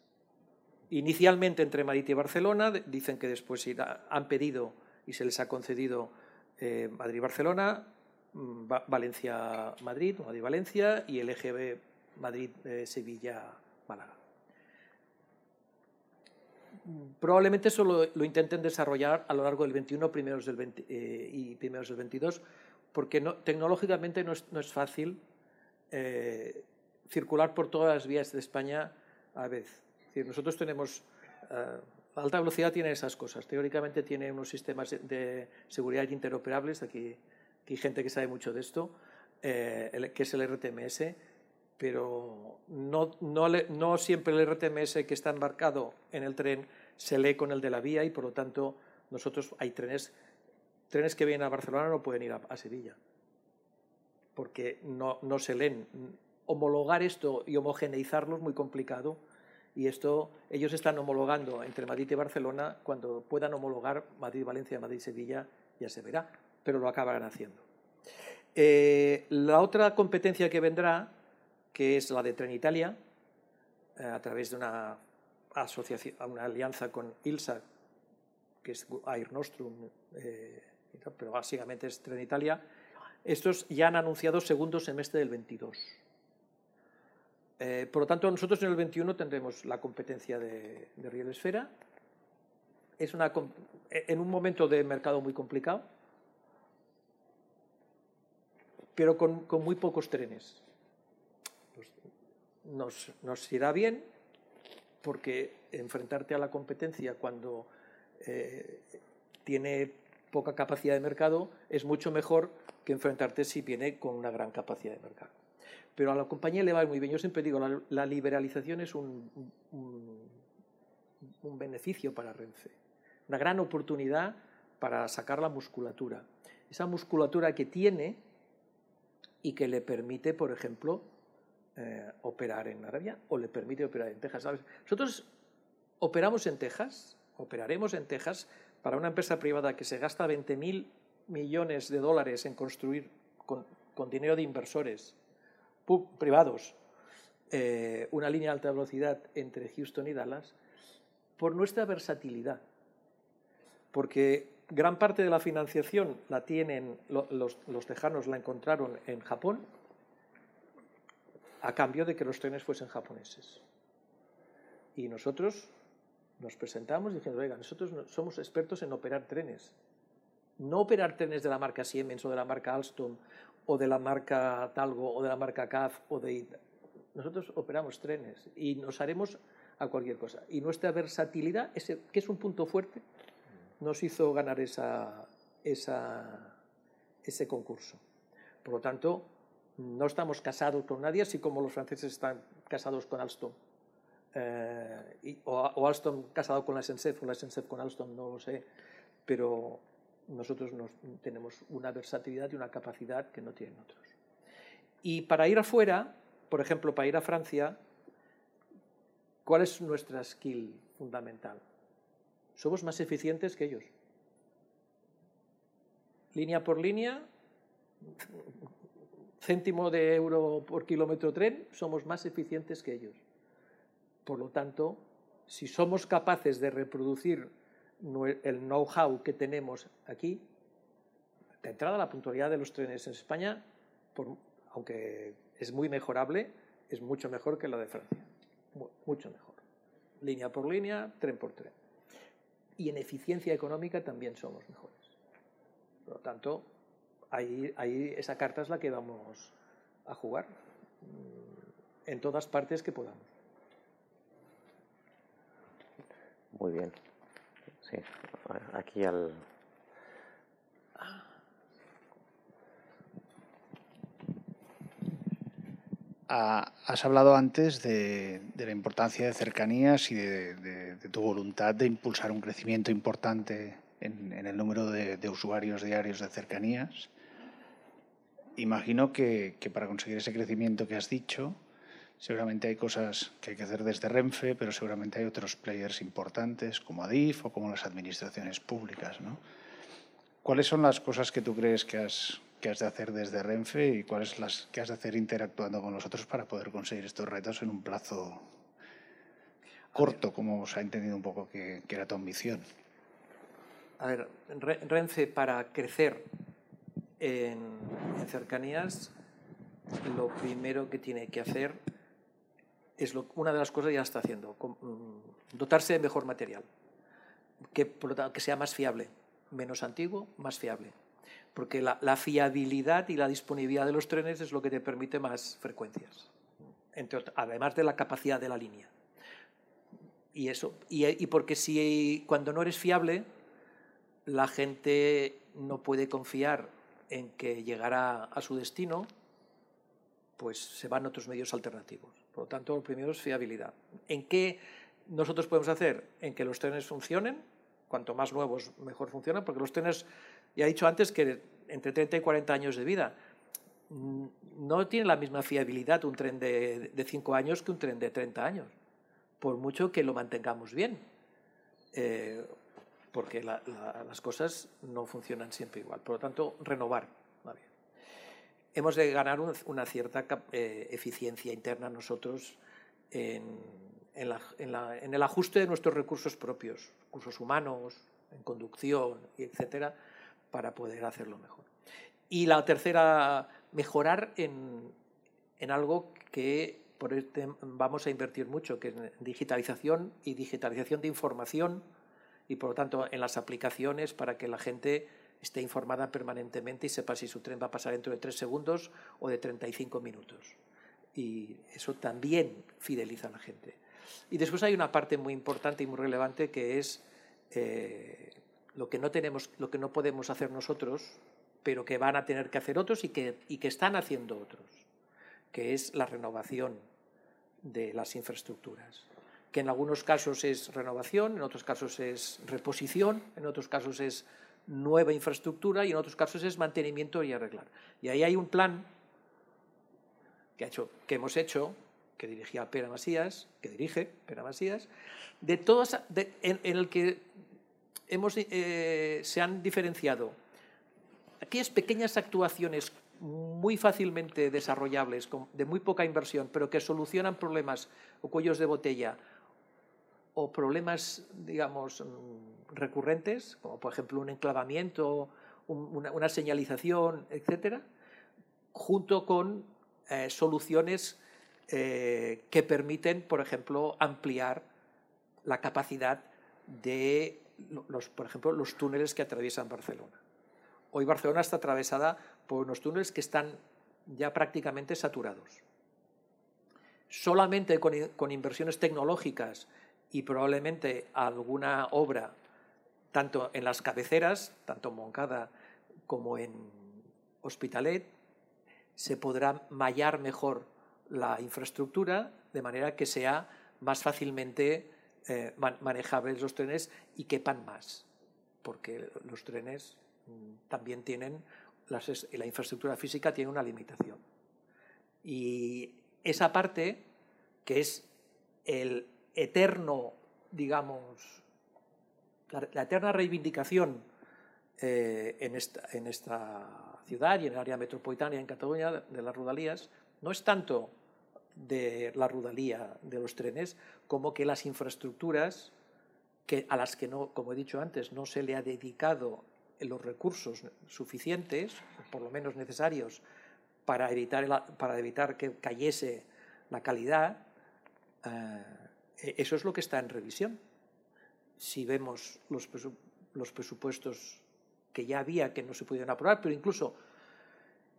Inicialmente entre Madrid y Barcelona, dicen que después han pedido y se les ha concedido eh, Madrid-Barcelona, mm, Valencia-Madrid, Madrid-Valencia y el EGB Madrid-Sevilla-Málaga. Probablemente eso lo, intenten desarrollar a lo largo del 21 primeros del eh, y primeros del 22, porque tecnológicamente no es, fácil eh, circular por todas las vías de España a vez. nosotros tenemos... Eh, alta velocidad tiene esas cosas. Teóricamente tiene unos sistemas de seguridad interoperables. Aquí, hay gente que sabe mucho de esto, que es el RTMS, pero no, no, no, siempre el RTMS que está embarcado en el tren se lee con el de la vía y por lo tanto nosotros hay trenes, trenes que vienen a Barcelona no pueden ir a, Sevilla porque no, no, se leen. Homologar esto y homogeneizarlo es muy complicado y esto ellos están homologando entre Madrid y Barcelona cuando puedan homologar Madrid-Valencia, Madrid-Sevilla ya se verá, pero lo acabarán haciendo. Eh, la otra competencia que vendrá que es la de Trenitalia, eh, a través de una asociación, una alianza con ILSA, que es Air Nostrum, eh, pero básicamente es Trenitalia. Estos ya han anunciado segundo semestre del 22. Eh, por lo tanto, nosotros en el 21 tendremos la competencia de, de Riel Esfera. Es una, en un momento de mercado muy complicado, pero con muy pocos trenes. Nos, irá bien porque enfrentarte a la competencia cuando eh, tiene poca capacidad de mercado es mucho mejor que enfrentarte si viene con una gran capacidad de mercado. Pero a la compañía le va muy bien. Yo siempre digo, la, la liberalización es un, un, un beneficio para Renfe, una gran oportunidad para sacar la musculatura. Esa musculatura que tiene y que le permite, por ejemplo, eh, operar en Arabia o le permite operar en Texas. Nosotros operamos en Texas, operaremos en Texas para una empresa privada que se gasta 20.000 millones de dólares en construir con, con dinero de inversores privados eh, una línea de alta velocidad entre Houston y Dallas por nuestra versatilidad. Porque gran parte de la financiación la tienen los, los tejanos, la encontraron en Japón a cambio de que los trenes fuesen japoneses. Y nosotros nos presentamos diciendo, oiga, nosotros somos expertos en operar trenes. No operar trenes de la marca Siemens o de la marca Alstom o de la marca Talgo o de la marca CAF o de... Nosotros operamos trenes y nos haremos a cualquier cosa. Y nuestra versatilidad, ese, que es un punto fuerte, nos hizo ganar esa, ese concurso. Por lo tanto, no estamos casados con nadie, así como los franceses están casados con Alstom. Eh, o, Alstom casado con la SNCF o la SNCF con Alstom, no lo sé. Pero nosotros nos, tenemos una versatilidad y una capacidad que no tienen otros. Y para ir afuera, por ejemplo, para ir a Francia, ¿cuál es nuestra skill fundamental? Somos más eficientes que ellos. Línea por línea, céntimo de euro por kilómetro tren, somos más eficientes que ellos. Por lo tanto, si somos capaces de reproducir el know-how que tenemos aquí, de entrada la puntualidad de los trenes en España, por, aunque es muy mejorable, es mucho mejor que la de Francia. Mucho mejor. Línea por línea, tren por tren. Y en eficiencia económica también somos mejores. Por lo tanto, ahí, ahí esa carta es la que vamos a jugar mm, en todas partes que podamos. Muy bien. Sí, aquí al... Ah, has hablado antes de, de, la importancia de cercanías y de, de, de, tu voluntad de impulsar un crecimiento importante en, en el número de, usuarios diarios de cercanías. Imagino que, que, para conseguir ese crecimiento que has dicho, seguramente hay cosas que hay que hacer desde Renfe, pero seguramente hay otros players importantes como Adif o como las administraciones públicas. ¿no? ¿Cuáles son las cosas que tú crees que has, que has de hacer desde Renfe y cuáles las que has de hacer interactuando con los otros para poder conseguir estos retos en un plazo corto, como se ha entendido un poco que, que era tu ambición? A ver, Renfe para crecer en, en, cercanías, lo primero que tiene que hacer es lo, una de las cosas ya está haciendo, mm, dotarse de mejor material, que, que sea más fiable, menos antiguo, más fiable porque la, la, fiabilidad y la disponibilidad de los trenes es lo que te permite más frecuencias, entre, además de la capacidad de la línea. Y eso, y, y, porque si cuando no eres fiable, la gente no puede confiar en que llegará a su destino, pues se van otros medios alternativos. Por lo tanto, lo primero es fiabilidad. ¿En qué nosotros podemos hacer? En que los trenes funcionen, cuanto más nuevos mejor funcionan, porque los trenes ya he dicho antes que entre 30 y 40 años de vida no tiene la misma fiabilidad un tren de, de 5 años que un tren de 30 años, por mucho que lo mantengamos bien, eh, porque la, la, las cosas no funcionan siempre igual. Por lo tanto, renovar. Vale. Hemos de ganar un, una cierta eh, eficiencia interna nosotros en, el ajuste de nuestros recursos propios, recursos humanos, en conducción, etcétera, para poder hacerlo mejor. Y la tercera, mejorar en, algo que este vamos a invertir mucho, que es digitalización y digitalización de información y por lo tanto en las aplicaciones para que la gente esté informada permanentemente y sepa si su tren va a pasar dentro de tres segundos o de 35 minutos. Y eso también fideliza a la gente. Y después hay una parte muy importante y muy relevante que es eh, lo, que no tenemos, lo que no podemos hacer nosotros, pero que van a tener que hacer otros y que, y que están haciendo otros, que es la renovación de las infraestructuras que en algunos casos es renovación, en otros casos es reposición, en otros casos es nueva infraestructura y en otros casos es mantenimiento y arreglar. Y ahí hay un plan que, hemos hecho, que dirigía Pera Masías, que dirige Pera Masías, de todas, en, el que eh, se han diferenciado aquellas pequeñas actuaciones muy fácilmente desarrollables, de muy poca inversión, pero que solucionan problemas o cuellos de botella o problemas, digamos, mm, recurrentes, como por ejemplo un enclavamiento, una, señalización, etcétera, junto con eh, soluciones eh, que permiten, por ejemplo, ampliar la capacidad de, los, por ejemplo, los túneles que atraviesan Barcelona. Hoy Barcelona está atravesada por unos túneles que están ya prácticamente saturados. Solamente con inversiones tecnológicas y probablemente alguna obra, tanto en las cabeceras, tanto en Moncada como en Hospitalet, se podrá mallar mejor la infraestructura de manera que sea más fácilmente eh, manejables los trenes y quepan más, porque los trenes mm, también tienen, la infraestructura física tiene una limitación. Y esa parte, que es el eterno, digamos, la, eterna reivindicación eh, en, esta, ciudad y en el área metropolitana en Cataluña de las Rudalías, no es tanto de la rudalía de los trenes como que las infraestructuras que, a las que no, como he dicho antes, no se le ha dedicado los recursos suficientes, por lo menos necesarios, para evitar, para evitar que cayese la calidad, eh, eso es lo que está en revisión. Si vemos los, presupuestos que ya había que no se pudieron aprobar, pero incluso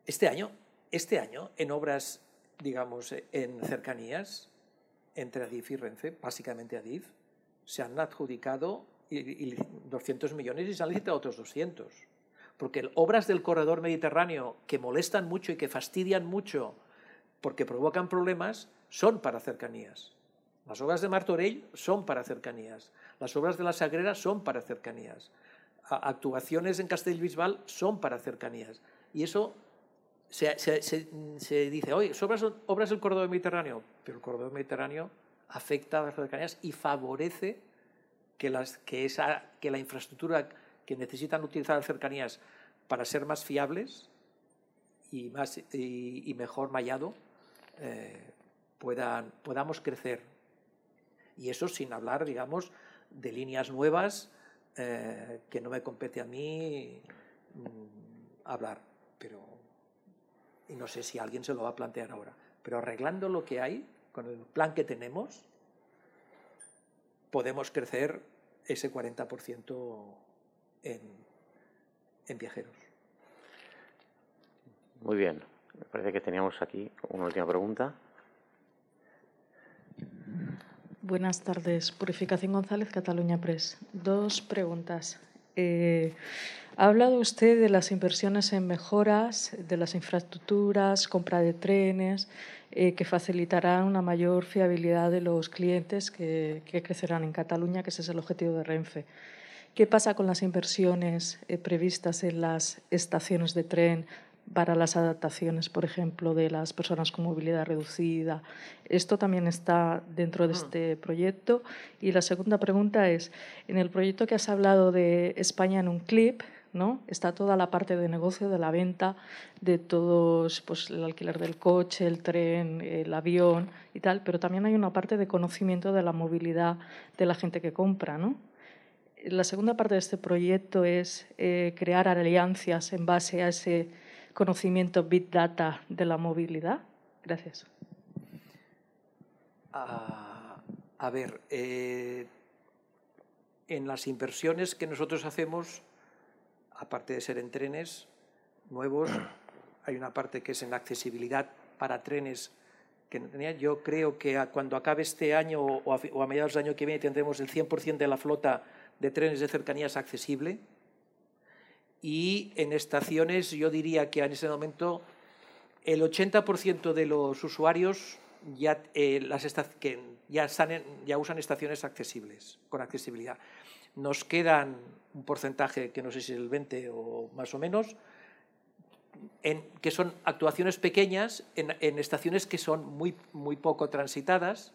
este año, este año en obras, digamos, en cercanías entre Adif y Renfe, básicamente Adif, se han adjudicado 200 millones y se han licitado otros 200. Porque obras del corredor mediterráneo que molestan mucho y que fastidian mucho porque provocan problemas son para cercanías. Las obras de Martorell son para cercanías. Las obras de la Sagrera son para cercanías. Actuaciones en Castellbisbal son para cercanías. Y eso se, dice, oye, obras, obras del corredor mediterráneo, pero el corredor mediterráneo afecta a las cercanías y favorece que, las, que, esa, que la infraestructura que necesitan utilizar las cercanías para ser más fiables y, más, y, mejor mallado, eh, podamos crecer y eso sin hablar, digamos, de líneas nuevas eh, que no me compete a mí mm, hablar. Pero, no sé si alguien se lo va a plantear ahora. Pero arreglando lo que hay, con el plan que tenemos, podemos crecer ese 40% en, en viajeros. Muy bien. Me parece que teníamos aquí una última pregunta. Buenas tardes. Purificación González, Cataluña Press. Dos preguntas. Eh, ha hablado usted de las inversiones en mejoras de las infraestructuras, compra de trenes, eh, que facilitarán una mayor fiabilidad de los clientes que, crecerán en Cataluña, que ese es el objetivo de Renfe. ¿Qué pasa con las inversiones eh, previstas en las estaciones de tren para las adaptaciones, por ejemplo, de las personas con movilidad reducida. Esto también está dentro de este proyecto. Y la segunda pregunta es, en el proyecto que has hablado de España en un clip, ¿no? Está toda la parte de negocio, de la venta, de todos, pues el alquiler del coche, el tren, el avión y tal, pero también hay una parte de conocimiento de la movilidad de la gente que compra, ¿no? La segunda parte de este proyecto es eh, crear alianzas en base a ese conocimiento Big Data de la movilidad? Gracias. Ah, a ver, eh, en las inversiones que nosotros hacemos aparte de ser en trenes nuevos, [clears throat] hay una parte que es en accesibilidad para trenes que tenía. Yo creo que cuando acabe este año o a, o a mediados del año que viene tendremos el 100% de la flota de trenes de cercanías accesible. Y en estaciones yo diría que en ese momento el 80% de los usuarios ya, eh, las que ya, están ya usan estaciones accesibles, con accesibilidad. Nos quedan un porcentaje que no sé si es el 20 o más o menos, en, que son actuaciones pequeñas en, en, estaciones que son muy, muy poco transitadas,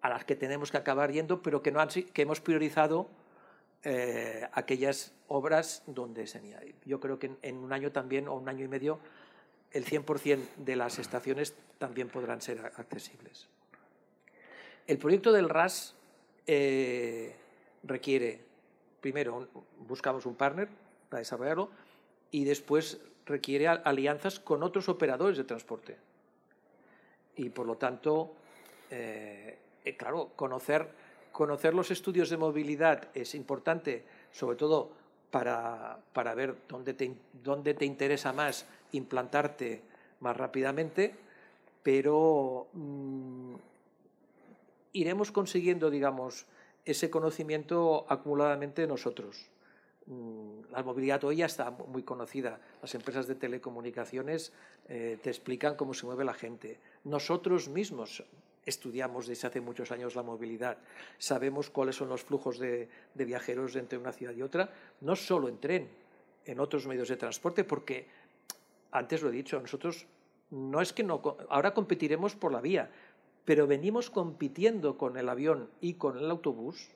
a las que tenemos que acabar yendo, pero que, no han, que hemos priorizado eh, aquellas obras donde se Yo creo que en, un año también, o un año y medio, el 100% de las estaciones también podrán ser accesibles. El proyecto del RAS eh, requiere, primero, buscamos un partner para desarrollarlo y después requiere alianzas con otros operadores de transporte. Y por lo tanto, eh, claro, conocer, conocer los estudios de movilidad es importante, sobre todo para, para ver dónde te, dónde te interesa más implantarte más rápidamente, pero mmm, iremos consiguiendo, digamos, ese conocimiento acumuladamente nosotros. Mm, la movilidad hoy ya está muy conocida. Las empresas de telecomunicaciones eh, te explican cómo se mueve la gente. Nosotros mismos estudiamos desde hace muchos años la movilidad. Sabemos cuáles son los flujos de, de viajeros entre una ciudad y otra, no solo en tren, en otros medios de transporte, porque antes lo he dicho, nosotros no es que no, ahora competiremos por la vía, pero venimos compitiendo con el avión y con el autobús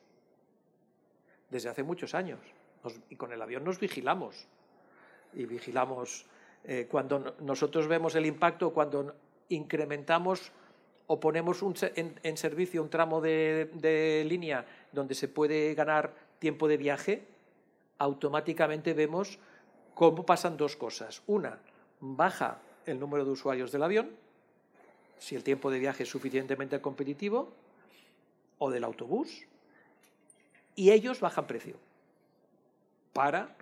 desde hace muchos años. Nos, y con el avión nos vigilamos. Y vigilamos eh, cuando nosotros vemos el impacto, cuando incrementamos o ponemos en, servicio un tramo de línea donde se puede ganar tiempo de viaje, automáticamente vemos cómo pasan dos cosas. Una, baja el número de usuarios del avión, si el tiempo de viaje es suficientemente competitivo, o del autobús, y ellos bajan precio para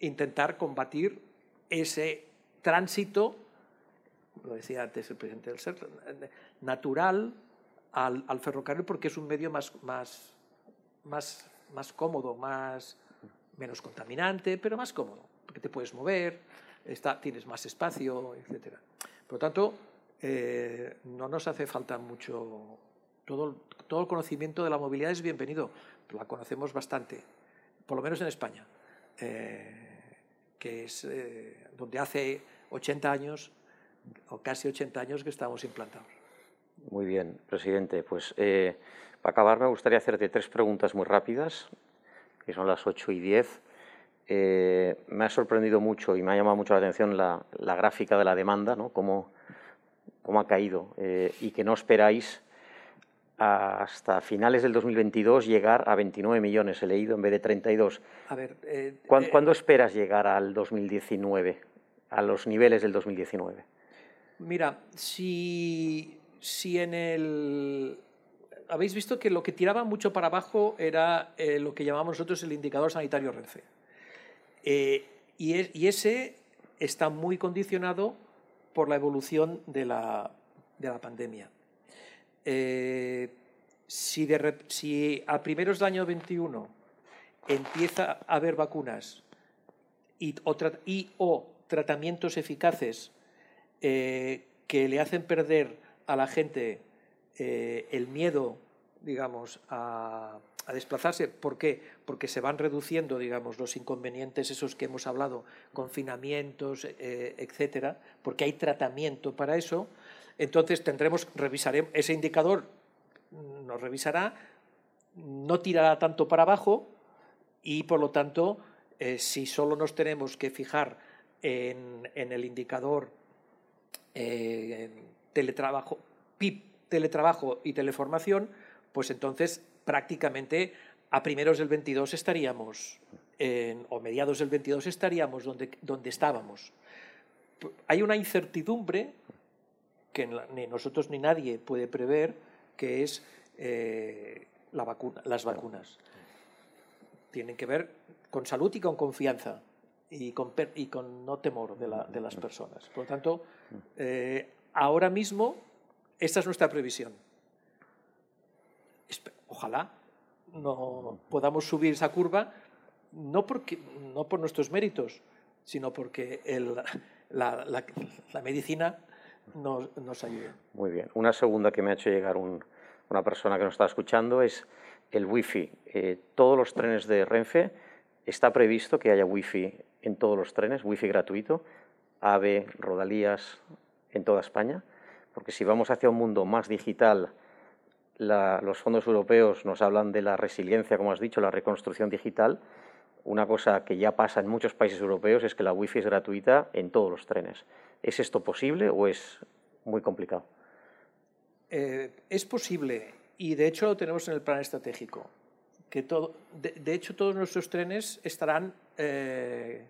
intentar combatir ese tránsito, lo decía antes el presidente del SER, natural al, al ferrocarril porque es un medio más, más, más, más cómodo, más, menos contaminante, pero más cómodo, porque te puedes mover, está, tienes más espacio, etc. Por lo tanto, eh, no nos hace falta mucho. Todo, todo el conocimiento de la movilidad es bienvenido, la conocemos bastante, por lo menos en España, eh, que es eh, donde hace 80 años o casi 80 años que estamos implantados. Muy bien, presidente. Pues eh, para acabar me gustaría hacerte tres preguntas muy rápidas, que son las 8 y 10. Eh, me ha sorprendido mucho y me ha llamado mucho la atención la, la gráfica de la demanda, ¿no? cómo, cómo ha caído eh, y que no esperáis hasta finales del 2022 llegar a 29 millones, he leído, en vez de 32. A ver, eh, ¿Cuándo, ¿Cuándo, esperas llegar al 2019, a los niveles del 2019? Mira, si, si en el... Habéis visto que lo que tiraba mucho para abajo era lo que llamamos nosotros el indicador sanitario Renfe. Eh, y, es, y, ese está muy condicionado por la evolución de la, de la pandemia. Eh, si, a primeros del año 21 empieza a haber vacunas y y, o tratamientos eficaces eh, que le hacen perder a la gente eh, el miedo, digamos, a, desplazarse. ¿Por qué? Porque se van reduciendo, digamos, los inconvenientes esos que hemos hablado, confinamientos, eh, etcétera, porque hay tratamiento para eso. Entonces tendremos, revisaremos, ese indicador nos revisará, no tirará tanto para abajo y, por lo tanto, si solo nos tenemos que fijar en el indicador eh, teletrabajo, PIB, teletrabajo y teleformación, pues entonces prácticamente a primeros del 22 estaríamos, en, o mediados del 22 estaríamos donde, donde estábamos. Hay una incertidumbre que ni nosotros ni nadie puede prever, que es eh, la vacuna, las vacunas. Tienen que ver con salud y con confianza. Y con, y con no temor de, la, de, las personas. Por lo tanto, eh, ahora mismo, esta es nuestra previsión. Ojalá no podamos subir esa curva, no, porque, no por nuestros méritos, sino porque el, la, la, la, medicina nos, nos, ayude. Muy bien. Una segunda que me ha hecho llegar un, una persona que nos está escuchando es el wifi. Eh, todos los trenes de Renfe está previsto que haya wifi en todos los trenes, wifi gratuito, AVE, Rodalías, en toda España, porque si vamos hacia un mundo más digital, los fondos europeos nos hablan de la resiliencia, como has dicho, la reconstrucción digital. Una cosa que ya pasa en muchos países europeos es que la wifi es gratuita en todos los trenes. ¿Es esto posible o es muy complicado? Eh, es posible y de hecho lo tenemos en el plan estratégico. Que todo, de, de hecho, todos nuestros trenes estarán eh,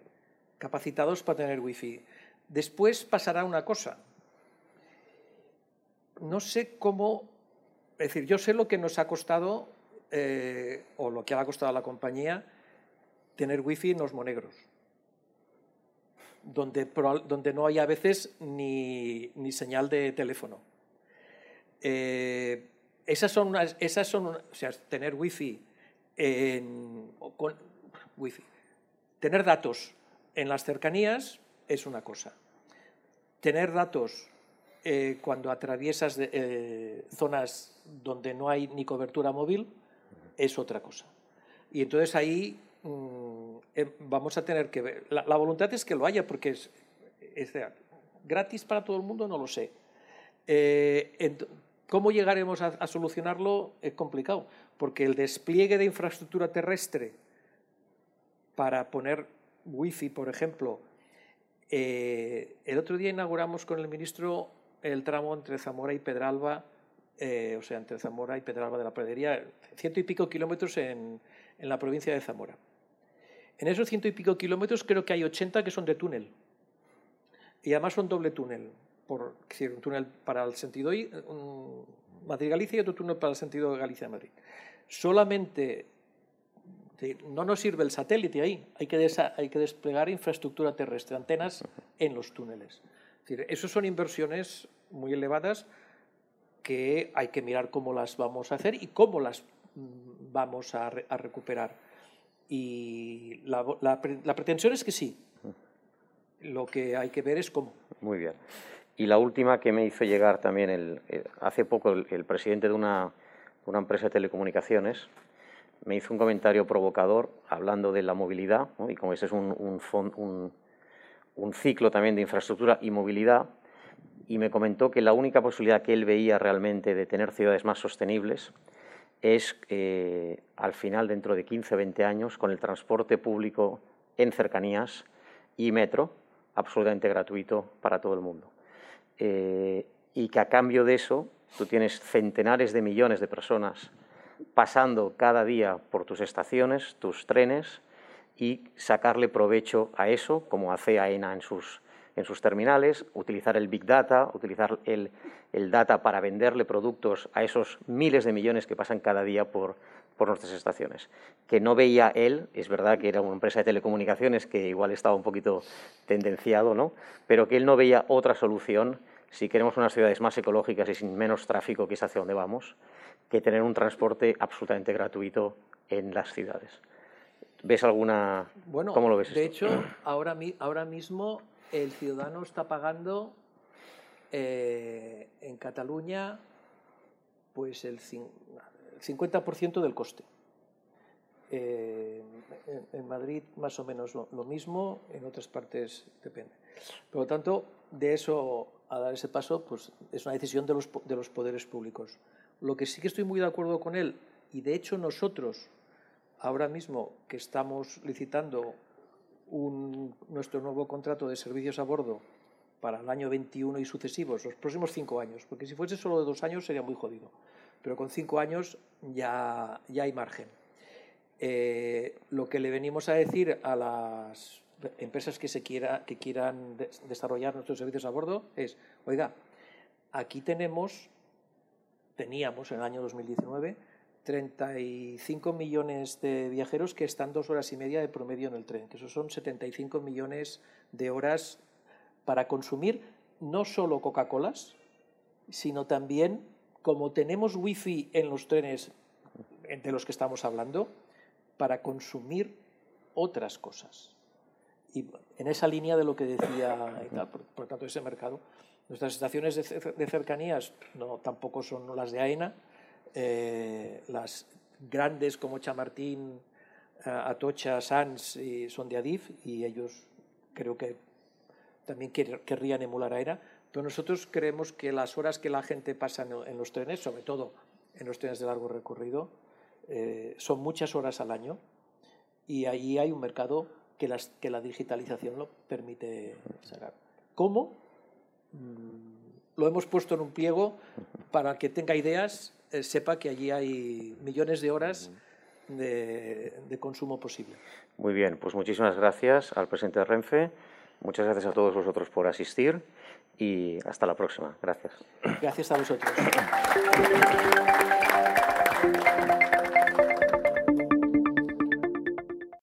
capacitados para tener wifi. Después pasará una cosa. No sé cómo, es decir, yo sé lo que nos ha costado eh, o lo que ha costado a la compañía tener wifi en los monegros, donde, donde no hay a veces ni, ni señal de teléfono. Eh, esas son, unas, esas son o sea, tener wifi, en, con, wifi, tener datos en las cercanías es una cosa. Tener datos eh, cuando atraviesas eh, zonas donde no hay ni cobertura móvil es otra cosa. Y entonces ahí mmm, eh, vamos a tener que ver. La, voluntad es que lo haya, porque es, gratis para todo el mundo, no lo sé. Eh, ¿Cómo llegaremos a, solucionarlo? Es complicado, porque el despliegue de infraestructura terrestre para poner wifi, por ejemplo, eh, el otro día inauguramos con el ministro el tramo entre Zamora y Pedralba, eh, o sea, entre Zamora y Pedralba de la Pradería, ciento y pico kilómetros en, en, la provincia de Zamora. En esos ciento y pico kilómetros creo que hay 80 que son de túnel. Y además son doble túnel. Por, decir, un túnel para el sentido Madrid-Galicia y otro túnel para el sentido Galicia-Madrid. Solamente no nos sirve el satélite ahí, hay que, hay que desplegar infraestructura terrestre, antenas en los túneles. Es decir, eso son inversiones muy elevadas que hay que mirar cómo las vamos a hacer y cómo las mm, vamos a, re, a recuperar. Y la, la, la, pretensión es que sí. Lo que hay que ver es cómo. Muy bien. Y la última que me hizo llegar también el, el, hace poco el, el presidente de una, una empresa de telecomunicaciones, me hizo un comentario provocador hablando de la movilidad, y como ese es un, ciclo también de infraestructura y movilidad, y me comentó que la única posibilidad que él veía realmente de tener ciudades más sostenibles es eh, al final, dentro de 15 o 20 años, con el transporte público en cercanías y metro, absolutamente gratuito para todo el mundo. Eh, y que a cambio de eso, tú tienes centenares de millones de personas pasando cada día por tus estaciones, tus trenes y sacarle provecho a eso, como hace AENA en sus, en sus terminales, utilizar el Big Data, utilizar el, el, data para venderle productos a esos miles de millones que pasan cada día por, por nuestras estaciones. Que no veía él, es verdad que era una empresa de telecomunicaciones que igual estaba un poquito tendenciado, ¿no? pero que él no veía otra solución si queremos unas ciudades más ecológicas y sin menos tráfico, que es hacia donde vamos, que tener un transporte absolutamente gratuito en las ciudades. ¿Ves alguna... Bueno, ¿Cómo lo ves? De esto? hecho, [clears throat] ahora, ahora mismo el ciudadano está pagando eh, en Cataluña pues el 50% del coste. Eh, en Madrid más o menos lo, lo, mismo, en otras partes depende. Por lo tanto, de eso a dar ese paso, pues es una decisión de los, de los poderes públicos. Lo que sí que estoy muy de acuerdo con él, y de hecho nosotros, ahora mismo que estamos licitando un, nuestro nuevo contrato de servicios a bordo para el año 21 y sucesivos, los próximos cinco años, porque si fuese solo de dos años sería muy jodido, pero con cinco años ya, ya hay margen. Eh, lo que le venimos a decir a las empresas que, se quiera, que quieran de desarrollar nuestros servicios a bordo es, oiga, aquí tenemos teníamos en el año 2019 35 millones de viajeros que están dos horas y media de promedio en el tren, que eso son 75 millones de horas para consumir no solo Coca-Colas, sino también, como tenemos wifi en los trenes de los que estamos hablando, para consumir otras cosas. Y en esa línea de lo que decía, y tal, por, por tanto, ese mercado, nuestras estaciones de, de cercanías no, tampoco son las de AENA, eh, las grandes como Chamartín, eh, Atocha, Sans y son de Adif y ellos creo que también querrían emular AENA, pero nosotros creemos que las horas que la gente pasa en los trenes, sobre todo en los trenes de largo recorrido, eh, son muchas horas al año y ahí hay un mercado que, las, que la digitalización lo permite sacar. ¿Cómo? Mm, lo hemos puesto en un pliego para que tenga ideas, eh, sepa que allí hay millones de horas de, de, consumo posible. Muy bien, pues muchísimas gracias al presidente de Renfe, muchas gracias a todos vosotros por asistir y hasta la próxima. Gracias. Gracias a vosotros.